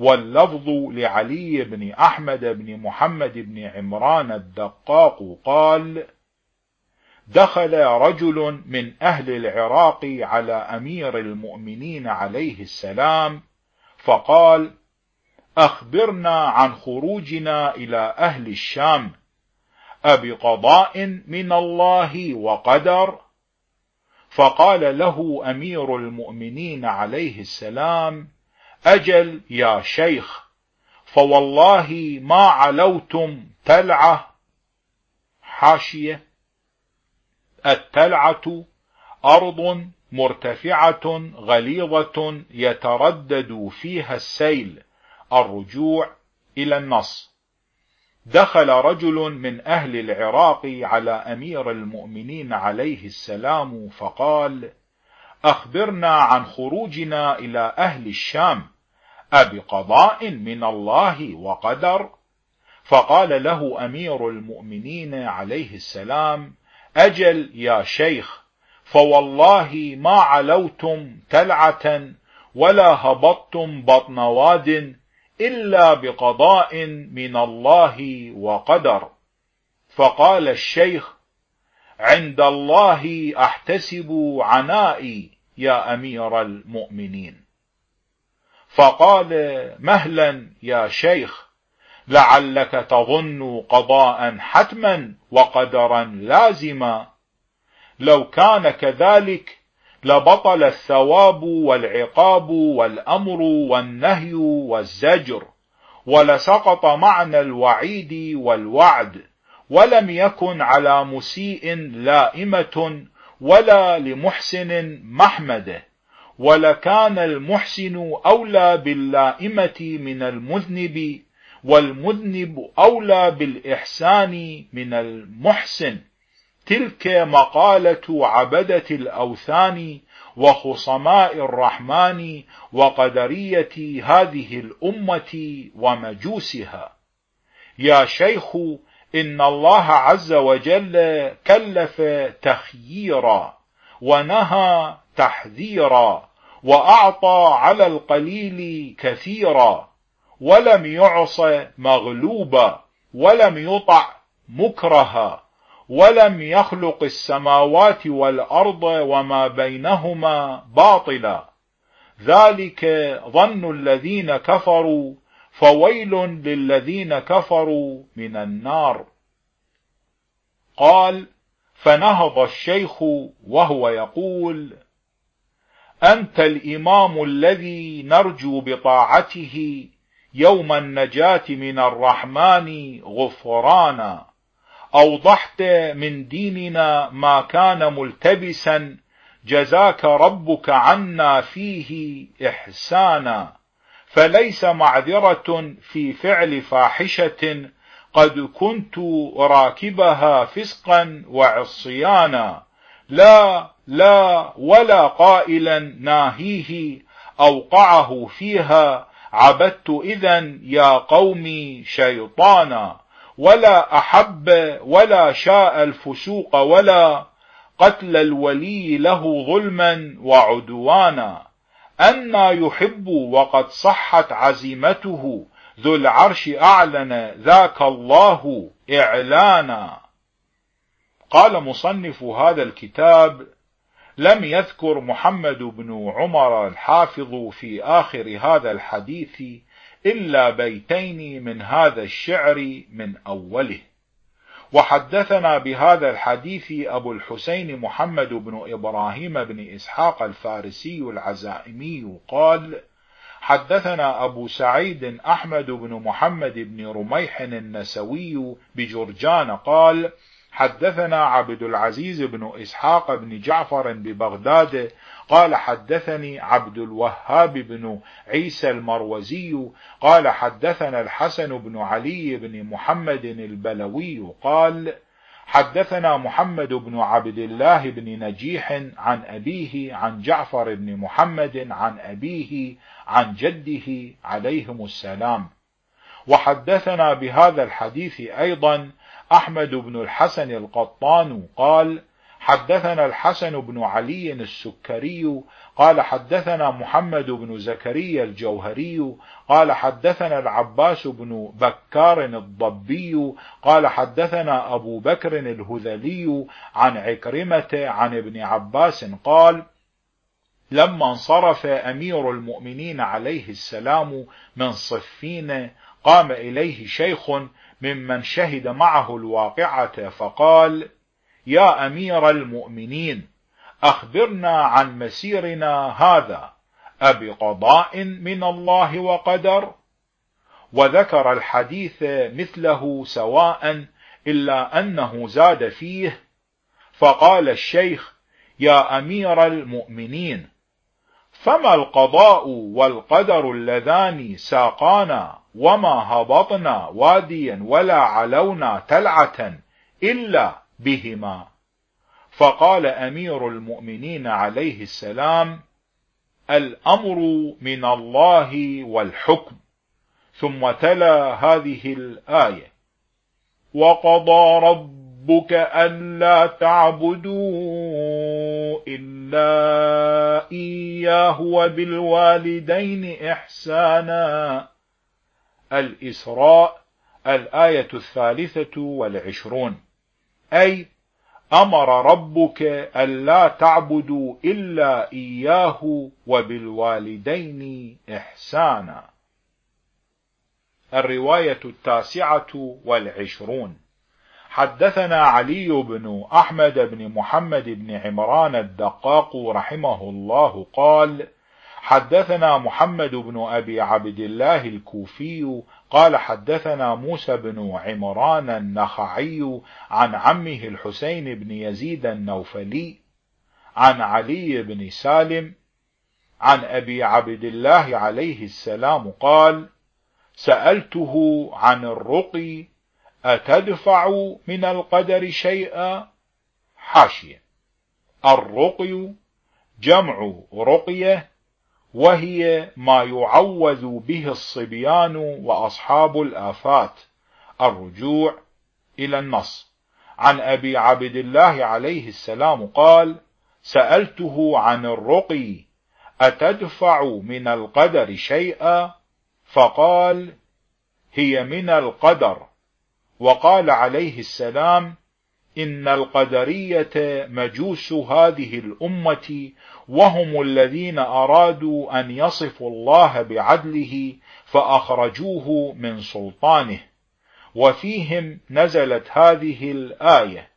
واللفظ لعلي بن أحمد بن محمد بن عمران الدقاق قال دخل رجل من أهل العراق على أمير المؤمنين عليه السلام فقال أخبرنا عن خروجنا إلى أهل الشام أبقضاء من الله وقدر؟ فقال له أمير المؤمنين عليه السلام أجل يا شيخ فوالله ما علوتم تلعة حاشية. التلعة أرض مرتفعة غليظة يتردد فيها السيل الرجوع إلى النص. دخل رجل من أهل العراق على أمير المؤمنين عليه السلام فقال أخبرنا عن خروجنا إلى أهل الشام أبقضاء من الله وقدر. فقال له أمير المؤمنين عليه السلام أجل يا شيخ فوالله ما علوتم تلعة ولا هبطتم بطن واد إلا بقضاء من الله وقدر. فقال الشيخ عند الله أحتسب عنائي يا أمير المؤمنين. فقال مهلا يا شيخ لعلك تظن قضاء حتما وقدرا لازما. لو كان كذلك لبطل الثواب والعقاب والأمر والنهي والزجر ولسقط معنى الوعيد والوعد. ولم يكن على مسيء لائمة ولا لمحسن محمده ولكان المحسن أولى باللائمة من المذنب والمذنب أولى بالإحسان من المحسن. تلك مقالة عبدة الأوثان وخصماء الرحمن وقدرية هذه الأمة ومجوسها. يا شيخ إن الله عز وجل كلف تخييرا ونهى تحذيرا وأعطى على القليل كثيرا ولم يعص مغلوبا ولم يطع مكرها ولم يخلق السماوات والأرض وما بينهما باطلا. ذلك ظن الذين كفروا فويل للذين كفروا من النار. قال فنهض الشيخ وهو يقول أنت الإمام الذي نرجو بطاعته يوم النجاة من الرحمن غفرانا. أوضحت من ديننا ما كان ملتبسا جزاك ربك عنا فيه إحسانا. فليس معذرة في فعل فاحشة قد كنت راكبها فسقا وعصيانا لا لا ولا قائلا ناهيه أوقعه فيها عبدت إذا يا قومي شيطانا ولا أحب ولا شاء الفسوق ولا قتل الولي له ظلما وعدوانا. أنا يحب وقد صحت عزيمته ذو العرش أعلن ذاك الله إعلانا. قال مصنف هذا الكتاب لم يذكر محمد بن عمر الحافظ في آخر هذا الحديث إلا بيتين من هذا الشعر من أوله. وحدثنا بهذا الحديث أبو الحسين محمد بن إبراهيم بن إسحاق الفارسي العزائمي قال حدثنا أبو سعيد أحمد بن محمد بن رميح النسوي بجرجان قال حدثنا عبد العزيز بن إسحاق بن جعفر ببغداد قال حدثني عبد الوهاب بن عيسى المروزي قال حدثنا الحسن بن علي بن محمد البلوي قال حدثنا محمد بن عبد الله بن نجيح عن أبيه عن جعفر بن محمد عن أبيه عن جده عليهم السلام. وحدثنا بهذا الحديث أيضا أحمد بن الحسن القطان قال حدثنا الحسن بن علي السكري قال حدثنا محمد بن زكريا الجوهري قال حدثنا العباس بن بكار الضبي قال حدثنا أبو بكر الهذلي عن عكرمة عن ابن عباس قال لما انصرف أمير المؤمنين عليه السلام من صفين قام إليه شيخ ممن شهد معه الواقعة فقال يا أمير المؤمنين أخبرنا عن مسيرنا هذا أبقضاء من الله وقدر؟ وذكر الحديث مثله سواء إلا أنه زاد فيه فقال الشيخ يا أمير المؤمنين فما القضاء والقدر اللذان ساقانا وما هبطنا واديا ولا علونا تلعة إلا بهما. فقال أمير المؤمنين عليه السلام الأمر من الله والحكم. ثم تلا هذه الآية. وقضى ربك ألا تعبدوا إلا إياه وبالوالدين إحسانا. الإسراء الآية الثالثة والعشرون. أي أمر ربك ألا تعبدوا إلا إياه وبالوالدين إحسانا. الرواية التاسعة والعشرون. حدثنا علي بن أحمد بن محمد بن عمران الدقاق رحمه الله قال حدثنا محمد بن أبي عبد الله الكوفي قال حدثنا موسى بن عمران النخعي عن عمه الحسين بن يزيد النوفلي عن علي بن سالم عن أبي عبد الله عليه السلام قال سألته عن الرقي أتدفع من القدر شيئا؟ حاشية. الرقي جمع رقية وهي ما يعوذ به الصبيان وأصحاب الآفات الرجوع إلى النص. عن أبي عبد الله عليه السلام قال سألته عن الرقي أتدفع من القدر شيئا؟ فقال هي من القدر. وقال عليه السلام إن القدرية مجوس هذه الأمة وهم الذين أرادوا أن يصفوا الله بعدله فأخرجوه من سلطانه. وفيهم نزلت هذه الآية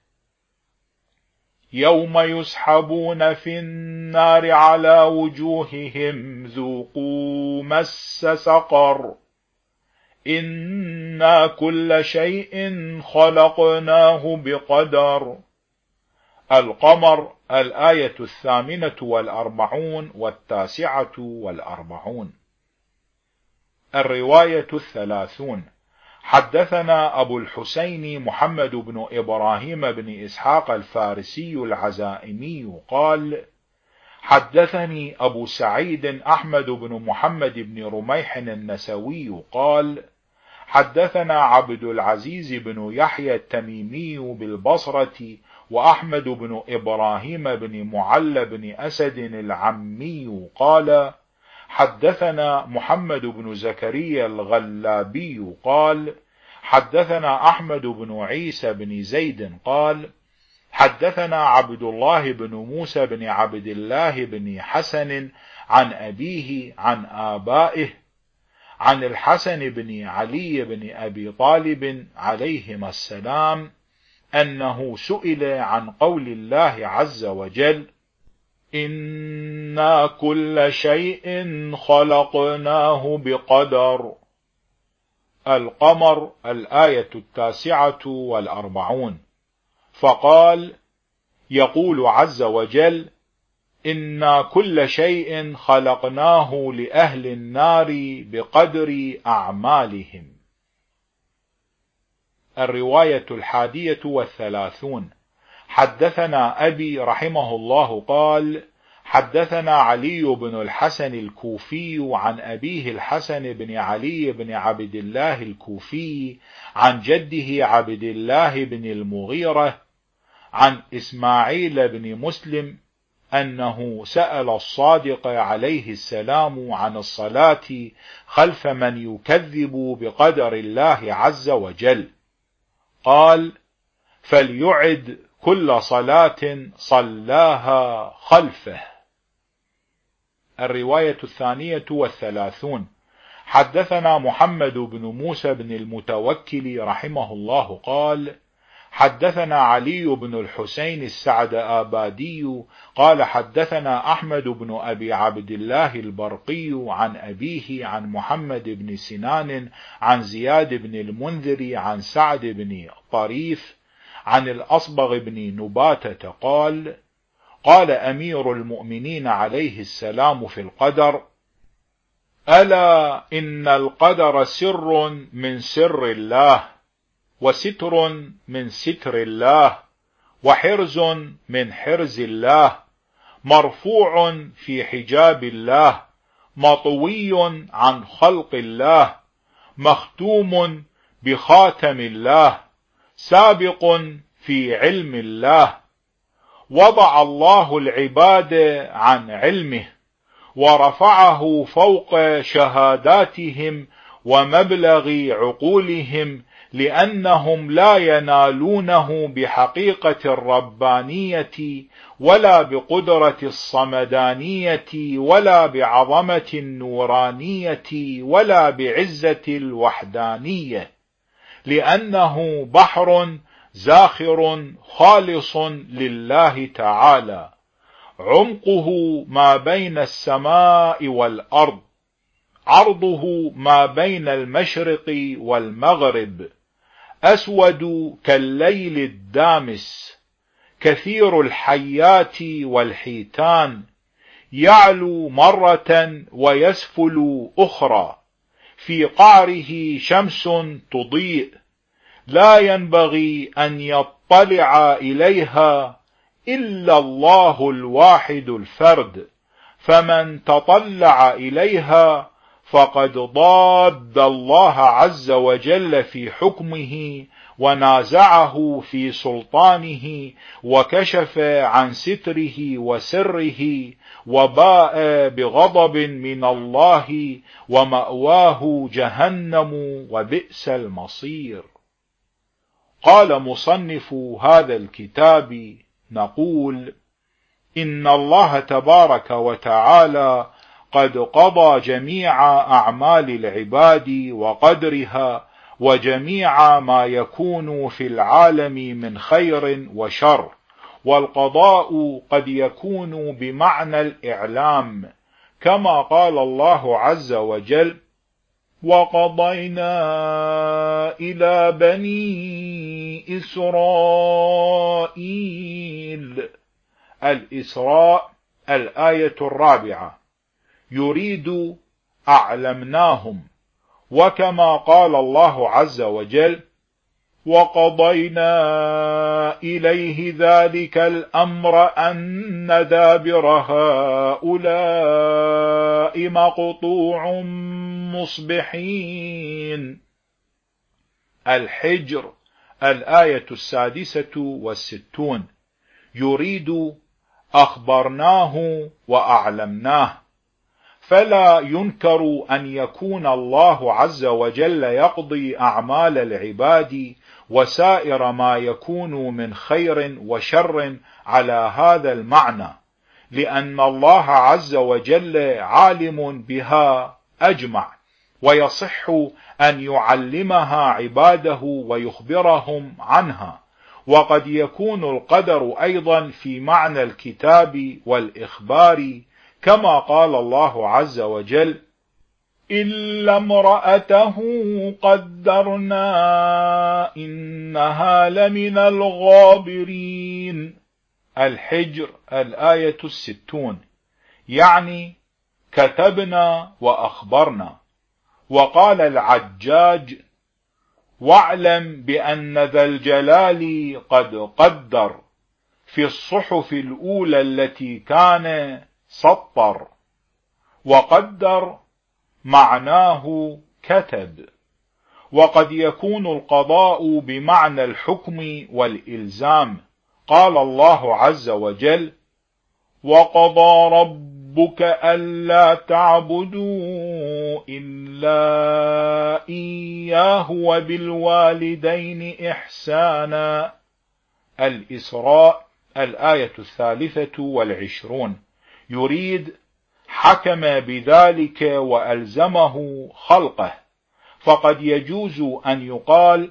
يوم يسحبون في النار على وجوههم ذوقوا مس سقر. إنا كل شيء خلقناه بقدر. القمر الآية الثامنة والأربعون والتاسعة والأربعون. الرواية الثلاثون. حدثنا أبو الحسين محمد بن إبراهيم بن إسحاق الفارسي العزائمي قال حدثني أبو سعيد أحمد بن محمد بن رميح النسوي قال حدثنا عبد العزيز بن يحيى التميمي بالبصرة وأحمد بن إبراهيم بن معل بن أسد العمي قال حدثنا محمد بن زكريا الغلابي قال حدثنا أحمد بن عيسى بن زيد قال حدثنا عبد الله بن موسى بن عبد الله بن حسن عن أبيه عن آبائه عن الحسن بن علي بن أبي طالب عليهما السلام أنه سئل عن قول الله عز وجل إنا كل شيء خلقناه بقدر. القمر الآية التاسعة والأربعون. فقال يقول عز وجل إنا كل شيء خلقناه لأهل النار بقدر أعمالهم. الرواية الحادية والثلاثون. حدثنا أبي رحمه الله قال حدثنا علي بن الحسن الكوفي عن أبيه الحسن بن علي بن عبد الله الكوفي عن جده عبد الله بن المغيرة عن إسماعيل بن مسلم أنه سأل الصادق عليه السلام عن الصلاة خلف من يكذب بقدر الله عز وجل. قال فليعد كل صلاة صلاها خلفه. الرواية الثانية والثلاثون. حدثنا محمد بن موسى بن المتوكل رحمه الله قال حدثنا علي بن الحسين السعد آبادي قال حدثنا أحمد بن أبي عبد الله البرقي عن أبيه عن محمد بن سنان عن زياد بن المنذر عن سعد بن طريف عن الأصبغ بن نباتة قال قال أمير المؤمنين عليه السلام في القدر ألا إن القدر سر من سر الله. وستر من ستر الله وحرز من حرز الله مرفوع في حجاب الله مطوي عن خلق الله مختوم بخاتم الله سابق في علم الله. وضع الله العباد عن علمه ورفعه فوق شهاداتهم ومبلغ عقولهم لأنهم لا ينالونه بحقيقة الربانية ولا بقدرة الصمدانية ولا بعظمة النورانية ولا بعزة الوحدانية. لأنه بحر زاخر خالص لله تعالى. عمقه ما بين السماء والأرض. عرضه ما بين المشرق والمغرب. أسود كالليل الدامس كثير الحيات والحيتان يعلو مرة ويسفل أخرى في قعره شمس تضيء لا ينبغي أن يطلع إليها إلا الله الواحد الفرد فمن تطلع إليها فقد ضاد الله عز وجل في حكمه ونازعه في سلطانه وكشف عن ستره وسره وباء بغضب من الله ومأواه جهنم وبئس المصير. قال مصنف هذا الكتاب نقول إن الله تبارك وتعالى قد قضى جميع أعمال العباد وقدرها وجميع ما يكون في العالم من خير وشر والقضاء قد يكون بمعنى الإعلام كما قال الله عز وجل وقضينا إلى بني إسرائيل. الإسراء الآية الرابعة. يريد أعلمناهم. وكما قال الله عز وجل وقضينا إليه ذلك الأمر أن دابر هؤلاء مقطوع مصبحين. الحجر الآية السادسة والستون يريد أخبرناه وأعلمناه. فلا ينكر أن يكون الله عز وجل يقضي أعمال العباد وسائر ما يكون من خير وشر على هذا المعنى لأن الله عز وجل عالم بها أجمع ويصح أن يعلمها عباده ويخبرهم عنها وقد يكون القدر أيضا في معنى الكتاب والإخبار كما قال الله عز وجل إلا امرأته قدرنا إنها لمن الغابرين. الحجر الآية الستون. يعني كتبنا وأخبرنا. وقال العجاج واعلم بأن ذا الجلال قد قدر. في الصحف الأولى التي كان سطر وقدر معناه كتب وقد يكون القضاء بمعنى الحكم والإلزام. قال الله عز وجل وقضى ربك ألا تعبدوا إلا إياه وبالوالدين إحسانا. الإسراء الآية الثالثة والعشرون. يريد حكم بذلك وألزمه خلقه. فقد يجوز أن يقال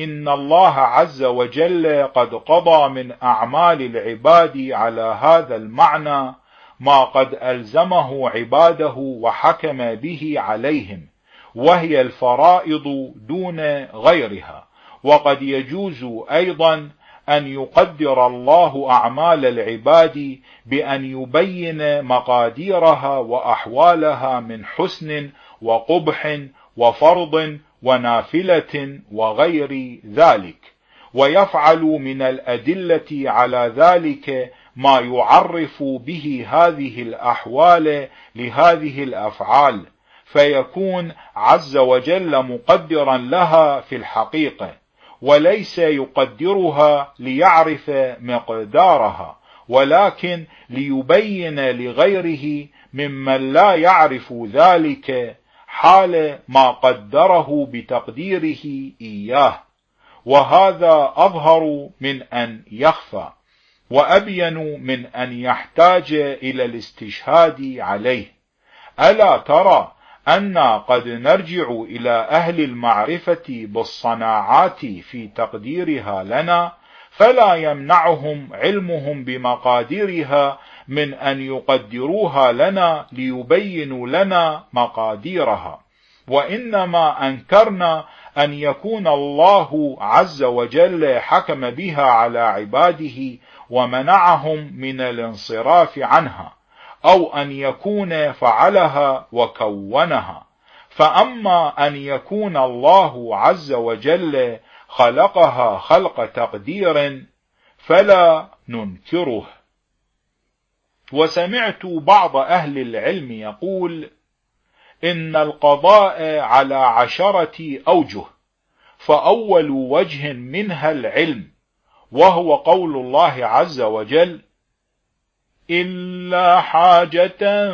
إن الله عز وجل قد قضى من أعمال العباد على هذا المعنى ما قد ألزمه عباده وحكم به عليهم وهي الفرائض دون غيرها. وقد يجوز أيضا أن يقدر الله أعمال العباد بأن يبين مقاديرها وأحوالها من حسن وقبح وفرض ونافلة وغير ذلك. ويفعل من الأدلة على ذلك ما يعرف به هذه الأحوال لهذه الأفعال فيكون عز وجل مقدرا لها في الحقيقة. وليس يقدرها ليعرف مقدارها ولكن ليبين لغيره ممن لا يعرف ذلك حال ما قدره بتقديره إياه. وهذا أظهر من أن يخفى وأبين من أن يحتاج إلى الاستشهاد عليه. ألا ترى أن قد نرجع إلى أهل المعرفة بالصناعات في تقديرها لنا فلا يمنعهم علمهم بمقاديرها من أن يقدروها لنا ليبينوا لنا مقاديرها. وإنما أنكرنا أن يكون الله عز وجل حكم بها على عباده ومنعهم من الانصراف عنها. أو أن يكون فعلها وكونها. فأما أن يكون الله عز وجل خلقها خلق تقدير فلا ننكره. وسمعت بعض أهل العلم يقول إن القضاء على عشرة أوجه فأول وجه منها العلم وهو قول الله عز وجل إلا حاجة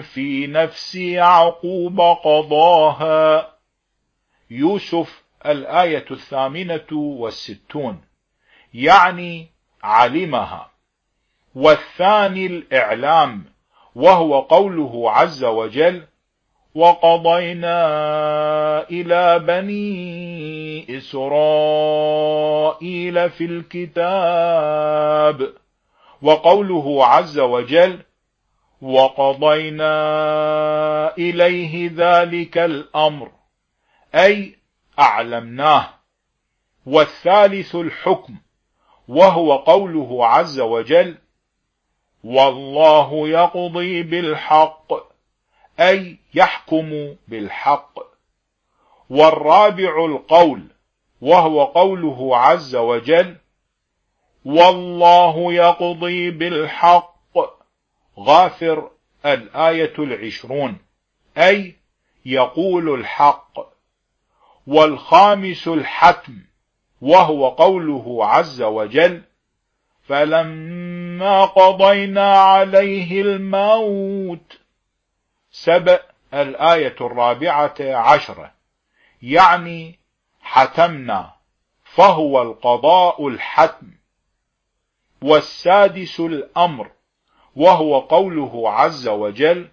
في نفس يعقوب قضاها. يوسف الآية الثامنة والستون يعني علمها. والثاني الإعلام وهو قوله عز وجل وقضينا إلى بني إسرائيل في الكتاب. وقوله عز وجل وقضينا إليه ذلك الأمر أي أعلمناه. والثالث الحكم وهو قوله عز وجل والله يقضي بالحق أي يحكم بالحق. والرابع القول وهو قوله عز وجل والله يقضي بالحق. غافر الآية العشرون. أي يقول الحق. والخامس الحتم وهو قوله عز وجل فلما قضينا عليه الموت. سبأ الآية الرابعة عشرة. يعني حتمنا فهو القضاء الحتم. والسادس الأمر وهو قوله عز وجل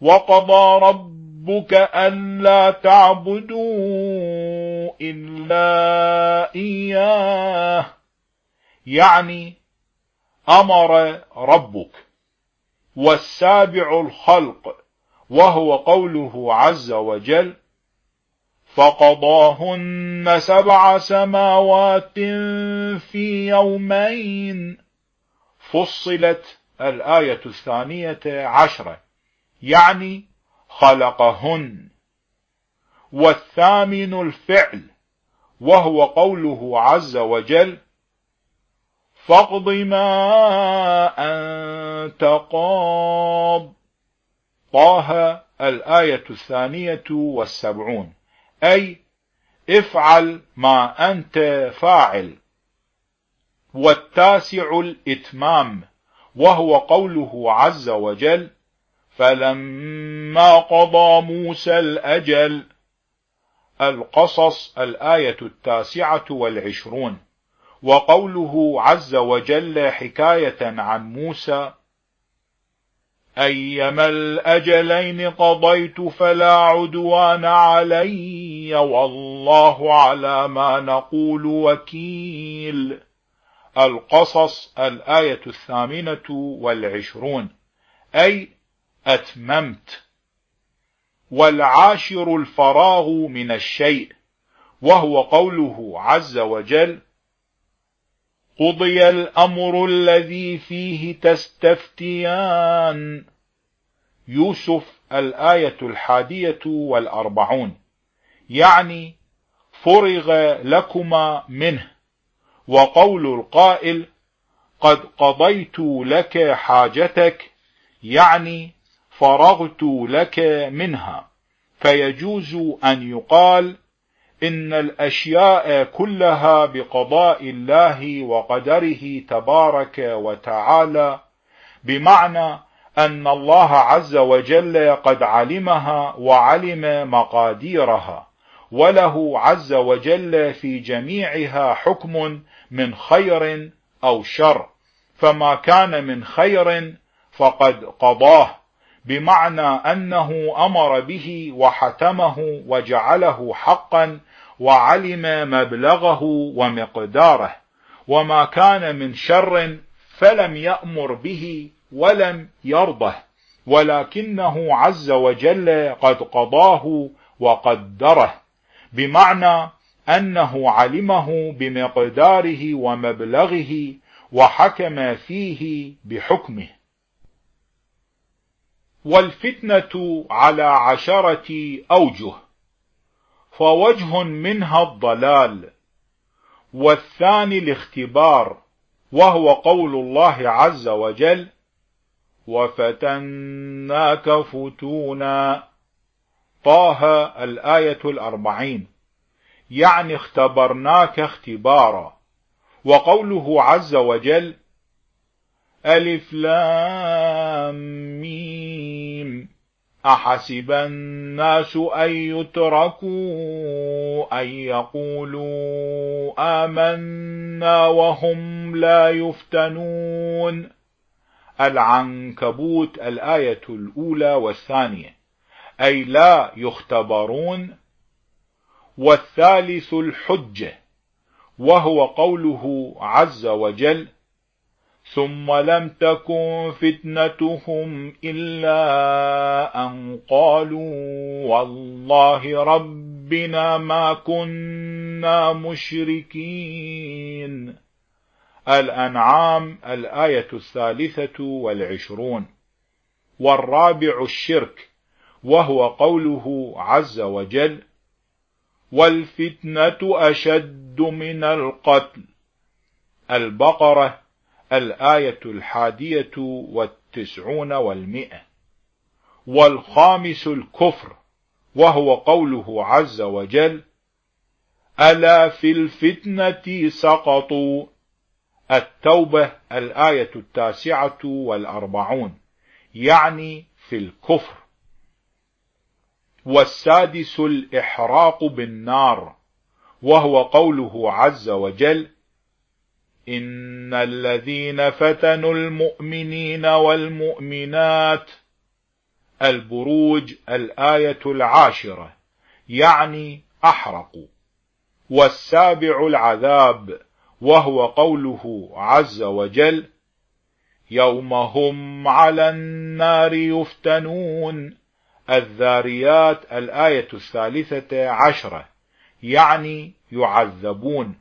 وقضى ربك ألا تعبدوا إلا إياه يعني أمر ربك. والسابع الخلق وهو قوله عز وجل فقضاهن سبع سماوات في يومين. فصلت الآية الثانية عشرة يعني خلقهن. والثامن الفعل وهو قوله عز وجل فاقض ما أنت قاض. طه الآية الثانية والسبعون. أي افعل ما أنت فاعل. والتاسع الإتمام وهو قوله عز وجل فلما قضى موسى الأجل القصص الآية التاسعة والعشرون. وقوله عز وجل حكاية عن موسى أيما الأجلين قضيت فلا عدوان علي والله على ما نقول وكيل. القصص الآية الثامنة والعشرون. أي أتممت. والعاشر الفراغ من الشيء. وهو قوله عز وجل قضي الأمر الذي فيه تستفتيان يوسف الآية الحادية والأربعون يعني فرغ لكما منه وقول القائل قد قضيت لك حاجتك يعني فرغت لك منها فيجوز أن يقال إن الأشياء كلها بقضاء الله وقدره تبارك وتعالى بمعنى أن الله عز وجل قد علمها وعلم مقاديرها وله عز وجل في جميعها حكم من خير أو شر فما كان من خير فقد قضاه بمعنى أنه أمر به وحتمه وجعله حقا وعلم مبلغه ومقداره وما كان من شر فلم يأمر به ولم يرضه ولكنه عز وجل قد قضاه وقدره بمعنى أنه علمه بمقداره ومبلغه وحكم فيه بحكمه. والفتنة على عشرة أوجه. فوجه منها الضلال. والثاني الاختبار وهو قول الله عز وجل وفتناك فتونا طه الآية الأربعين. يعني اختبرناك اختبارا. وقوله عز وجل ألف لام ميم أحسب الناس أن يتركوا أن يقولوا آمنا وهم لا يفتنون. العنكبوت الآية الأولى والثانية. أي لا يختبرون. والثالث الحجة وهو قوله عز وجل ثم لم تكن فتنتهم إلا أن قالوا والله ربنا ما كنا مشركين. الأنعام الآية الثالثة والعشرون. والرابع الشرك وهو قوله عز وجل والفتنة أشد من القتل. البقرة الآية الحادية والتسعون والمئة. والخامس الكفر وهو قوله عز وجل ألا في الفتنة سقطوا. التوبة الآية التاسعة والأربعون يعني في الكفر. والسادس الإحراق بالنار وهو قوله عز وجل إن الذين فتنوا المؤمنين والمؤمنات البروج الآية العاشرة يعني أحرقوا والسابع العذاب وهو قوله عز وجل يوم هم على النار يفتنون. الذاريات الآية الثالثة عشرة يعني يعذبون.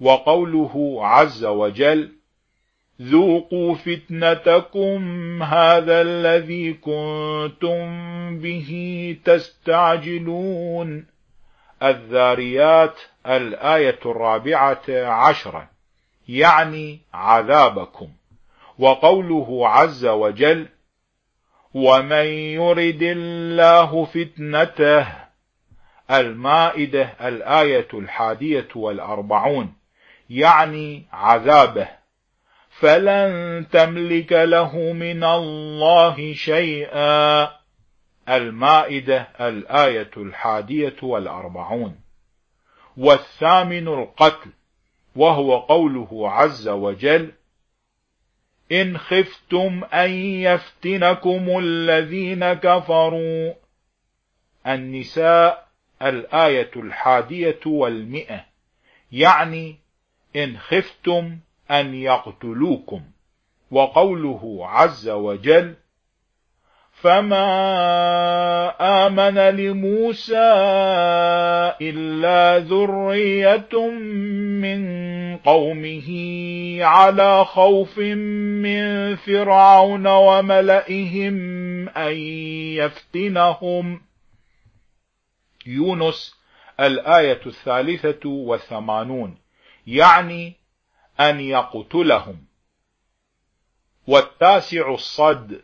وقوله عز وجل ذوقوا فتنتكم هذا الذي كنتم به تستعجلون. الذاريات الآية الرابعة عشرة يعني عذابكم. وقوله عز وجل ومن يرد الله فتنته المائدة الآية الحادية والأربعون. يعني عذابه. فلن تملك له من الله شيئا. المائدة الآية الحادية والأربعون. والثامن القتل وهو قوله عز وجل إن خفتم أن يفتنكم الذين كفروا. النساء الآية الحادية والمئة. يعني إن خفتم أن يقتلوكم. وقوله عز وجل فما آمن لموسى إلا ذرية من قومه على خوف من فرعون وملئهم أن يفتنهم. يونس الآية الثالثة والثمانون يعني أن يقتلهم. والتاسع الصد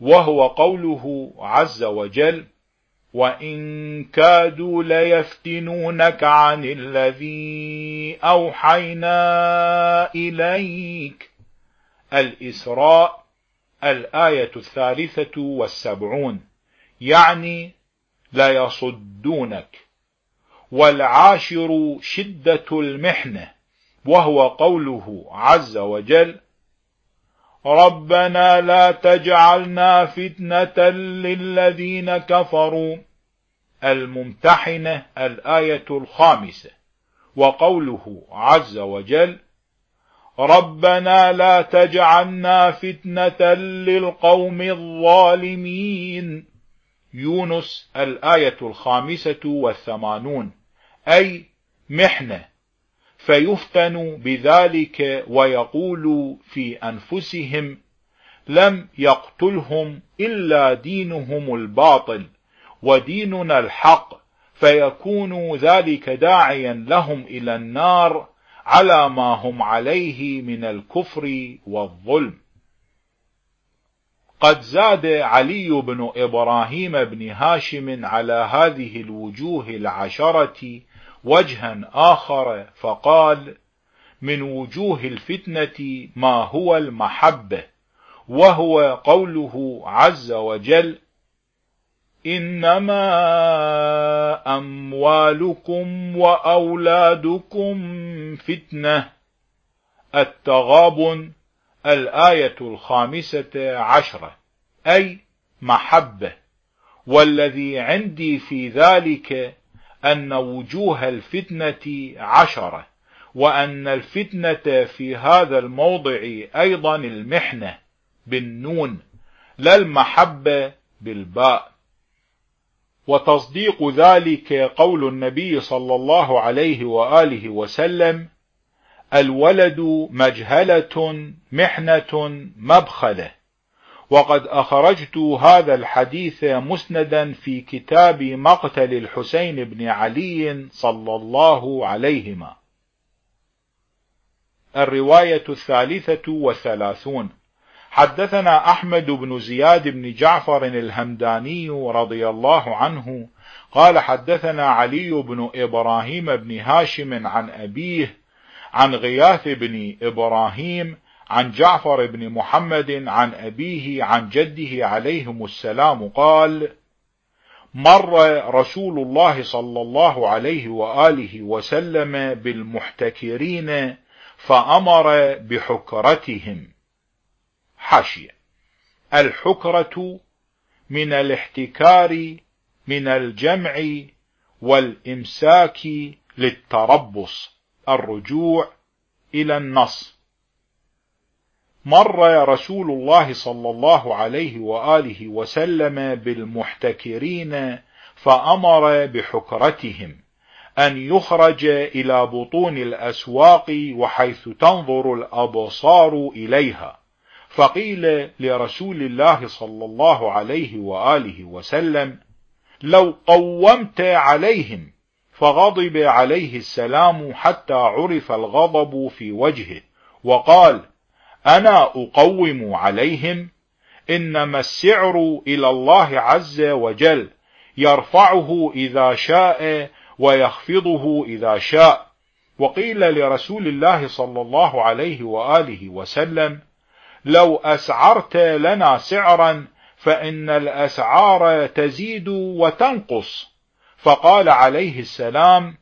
وهو قوله عز وجل وإن كادوا ليفتنونك عن الذي أوحينا إليك. الإسراء الآية الثالثة والسبعون يعني ليصدونك والعاشر شدة المحنة وهو قوله عز وجل ربنا لا تجعلنا فتنة للذين كفروا. الممتحنة الآية الخامسة وقوله عز وجل ربنا لا تجعلنا فتنة للقوم الظالمين. يونس الآية الخامسة والثمانون. أي محنة. فيفتنوا بذلك ويقول في أنفسهم لم يقتلهم إلا دينهم الباطل وديننا الحق فيكون ذلك داعيا لهم إلى النار على ما هم عليه من الكفر والظلم. قد زاد علي بن إبراهيم بن هاشم على هذه الوجوه العشرة وجها آخر فقال من وجوه الفتنة ما هو المحبة وهو قوله عز وجل إنما أموالكم وأولادكم فتنة التغابن الآية الخامسة عشرة أي محبة والذي عندي في ذلك أن وجوه الفتنة عشرة وأن الفتنة في هذا الموضع أيضا المحنة بالنون لا المحبة بالباء. وتصديق ذلك قول النبي صلى الله عليه وآله وسلم الولد مجهلة محنة مبخلة. وقد أخرجت هذا الحديث مسندا في كتاب مقتل الحسين بن علي صلى الله عليهما. الرواية الثالثة والثلاثون. حدثنا أحمد بن زياد بن جعفر الهمداني رضي الله عنه قال حدثنا علي بن إبراهيم بن هاشم عن أبيه عن غياث بن إبراهيم عن جعفر بن محمد عن أبيه عن جده عليهم السلام قال مر رسول الله صلى الله عليه وآله وسلم بالمحتكرين فأمر بحكرتهم. حاشية. الحكرة من الاحتكار من الجمع والإمساك للتربص الرجوع إلى النص. مر رسول الله صلى الله عليه وآله وسلم بالمحتكرين فأمر بحكرتهم أن يخرج إلى بطون الأسواق وحيث تنظر الأبصار إليها. فقيل لرسول الله صلى الله عليه وآله وسلم لو قومت عليهم فغضب عليه السلام حتى عرف الغضب في وجهه وقال أنا أقوم عليهم؟ إنما السعر إلى الله عز وجل يرفعه إذا شاء ويخفضه إذا شاء. وقيل لرسول الله صلى الله عليه وآله وسلم لو أسعرت لنا سعرا فإن الأسعار تزيد وتنقص. فقال عليه السلام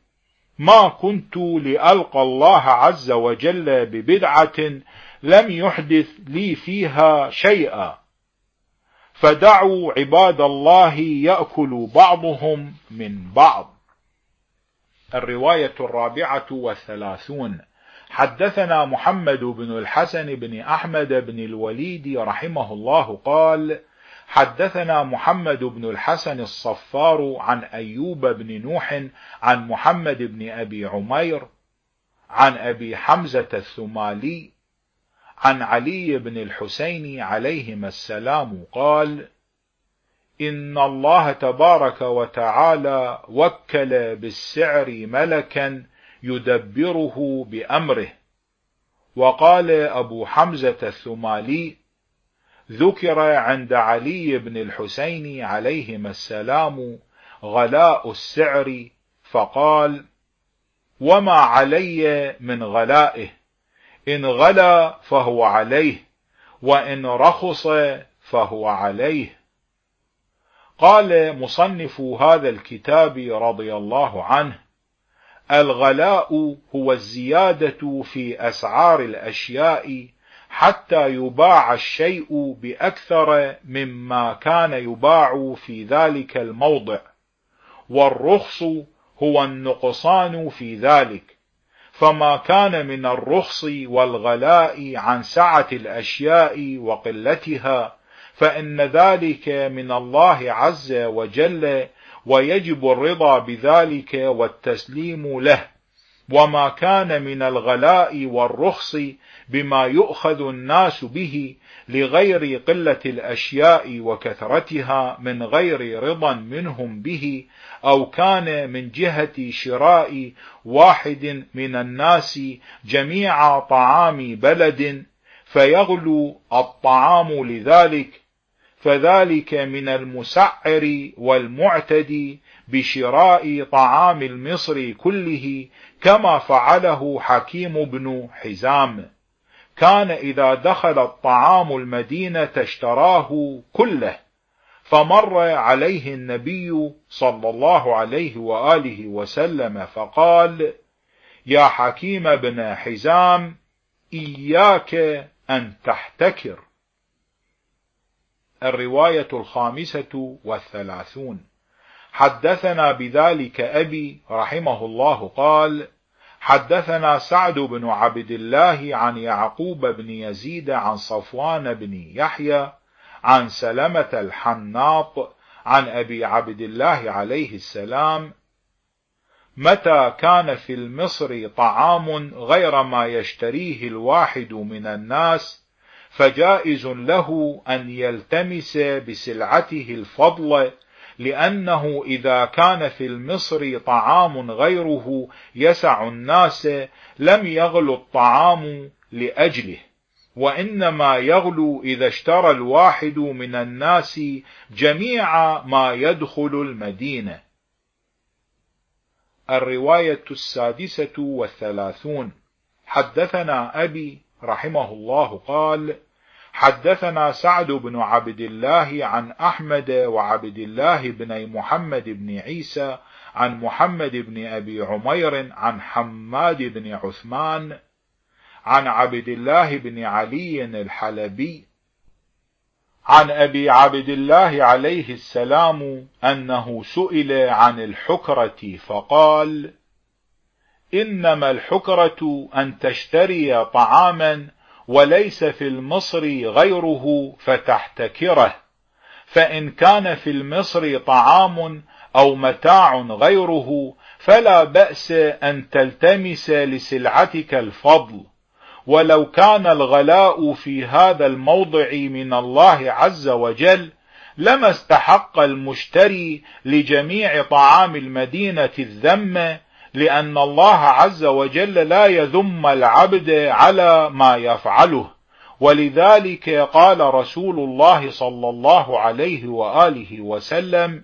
ما كنت لألقى الله عز وجل ببدعة لم يحدث لي فيها شيئا. فدعوا عباد الله يأكل بعضهم من بعض. الرواية الرابعة والثلاثون. حدثنا محمد بن الحسن بن أحمد بن الوليد رحمه الله قال حدثنا محمد بن الحسن الصفار عن أيوب بن نوح عن محمد بن أبي عمير عن أبي حمزة الثمالي عن علي بن الحسين عليهما السلام قال إن الله تبارك وتعالى وكل بالسعر ملكا يدبره بأمره. وقال أبو حمزة الثمالي ذكر عند علي بن الحسين عليهما السلام غلاء السعر فقال وما علي من غلائه؟ إن غلا فهو عليه وإن رخص فهو عليه. قال مصنف هذا الكتاب رضي الله عنه الغلاء هو الزيادة في أسعار الأشياء حتى يباع الشيء بأكثر مما كان يباع في ذلك الموضع والرخص هو النقصان في ذلك. فما كان من الرخص والغلاء عن سعة الأشياء وقلتها فإن ذلك من الله عز وجل ويجب الرضا بذلك والتسليم له وما كان من الغلاء والرخص بما يؤخذ الناس به لغير قلة الأشياء وكثرتها من غير رضا منهم به أو كان من جهة شراء واحد من الناس جميع طعام بلد فيغلو الطعام لذلك فذلك من المسعر والمعتدي بشراء طعام المصر كله كما فعله حكيم بن حزام. كان إذا دخل الطعام المدينة اشتراه كله. فمر عليه النبي صلى الله عليه وآله وسلم فقال يا حكيم بن حزام إياك أن تحتكر. الرواية الخامسة والثلاثون. حدثنا بذلك أبي رحمه الله قال حدثنا سعد بن عبد الله عن يعقوب بن يزيد عن صفوان بن يحيى عن سلمة الحناط عن أبي عبد الله عليه السلام متى كان في المصر طعام غير ما يشتريه الواحد من الناس فجائز له أن يلتمس بسلعته الفضل لأنه إذا كان في المصر طعام غيره يسع الناس لم يغلو الطعام لأجله. وإنما يغلو إذا اشترى الواحد من الناس جميع ما يدخل المدينة. الرواية السادسة والثلاثون. حدثنا أبي رحمه الله قال حدثنا سعد بن عبد الله عن أحمد وعبد الله بن محمد بن عيسى عن محمد بن أبي عمير عن حماد بن عثمان عن عبد الله بن علي الحلبي. عن أبي عبد الله عليه السلام أنه سئل عن الحكرة فقال إنما الحكرة أن تشتري طعاما وليس في المصر غيره فتحتكره فإن كان في المصر طعام أو متاع غيره فلا بأس أن تلتمس لسلعتك الفضل. ولو كان الغلاء في هذا الموضع من الله عز وجل لما استحق المشتري لجميع طعام المدينة الذم لأن الله عز وجل لا يذم العبد على ما يفعله. ولذلك قال رسول الله صلى الله عليه وآله وسلم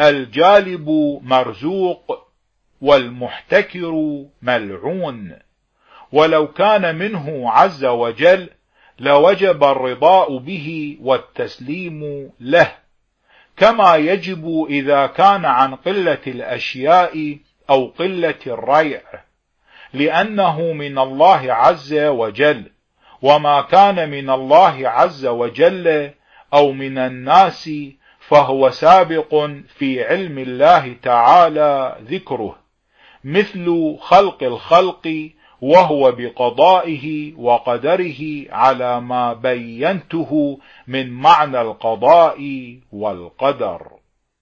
الجالب مرزوق والمحتكر ملعون. ولو كان منه عز وجل لوجب الرضاء به والتسليم له. كما يجب إذا كان عن قلة الأشياء أو قلة الريع لأنه من الله عز وجل. وما كان من الله عز وجل أو من الناس فهو سابق في علم الله تعالى ذكره. مثل خلق الخلق وهو بقضائه وقدره على ما بينته من معنى القضاء والقدر.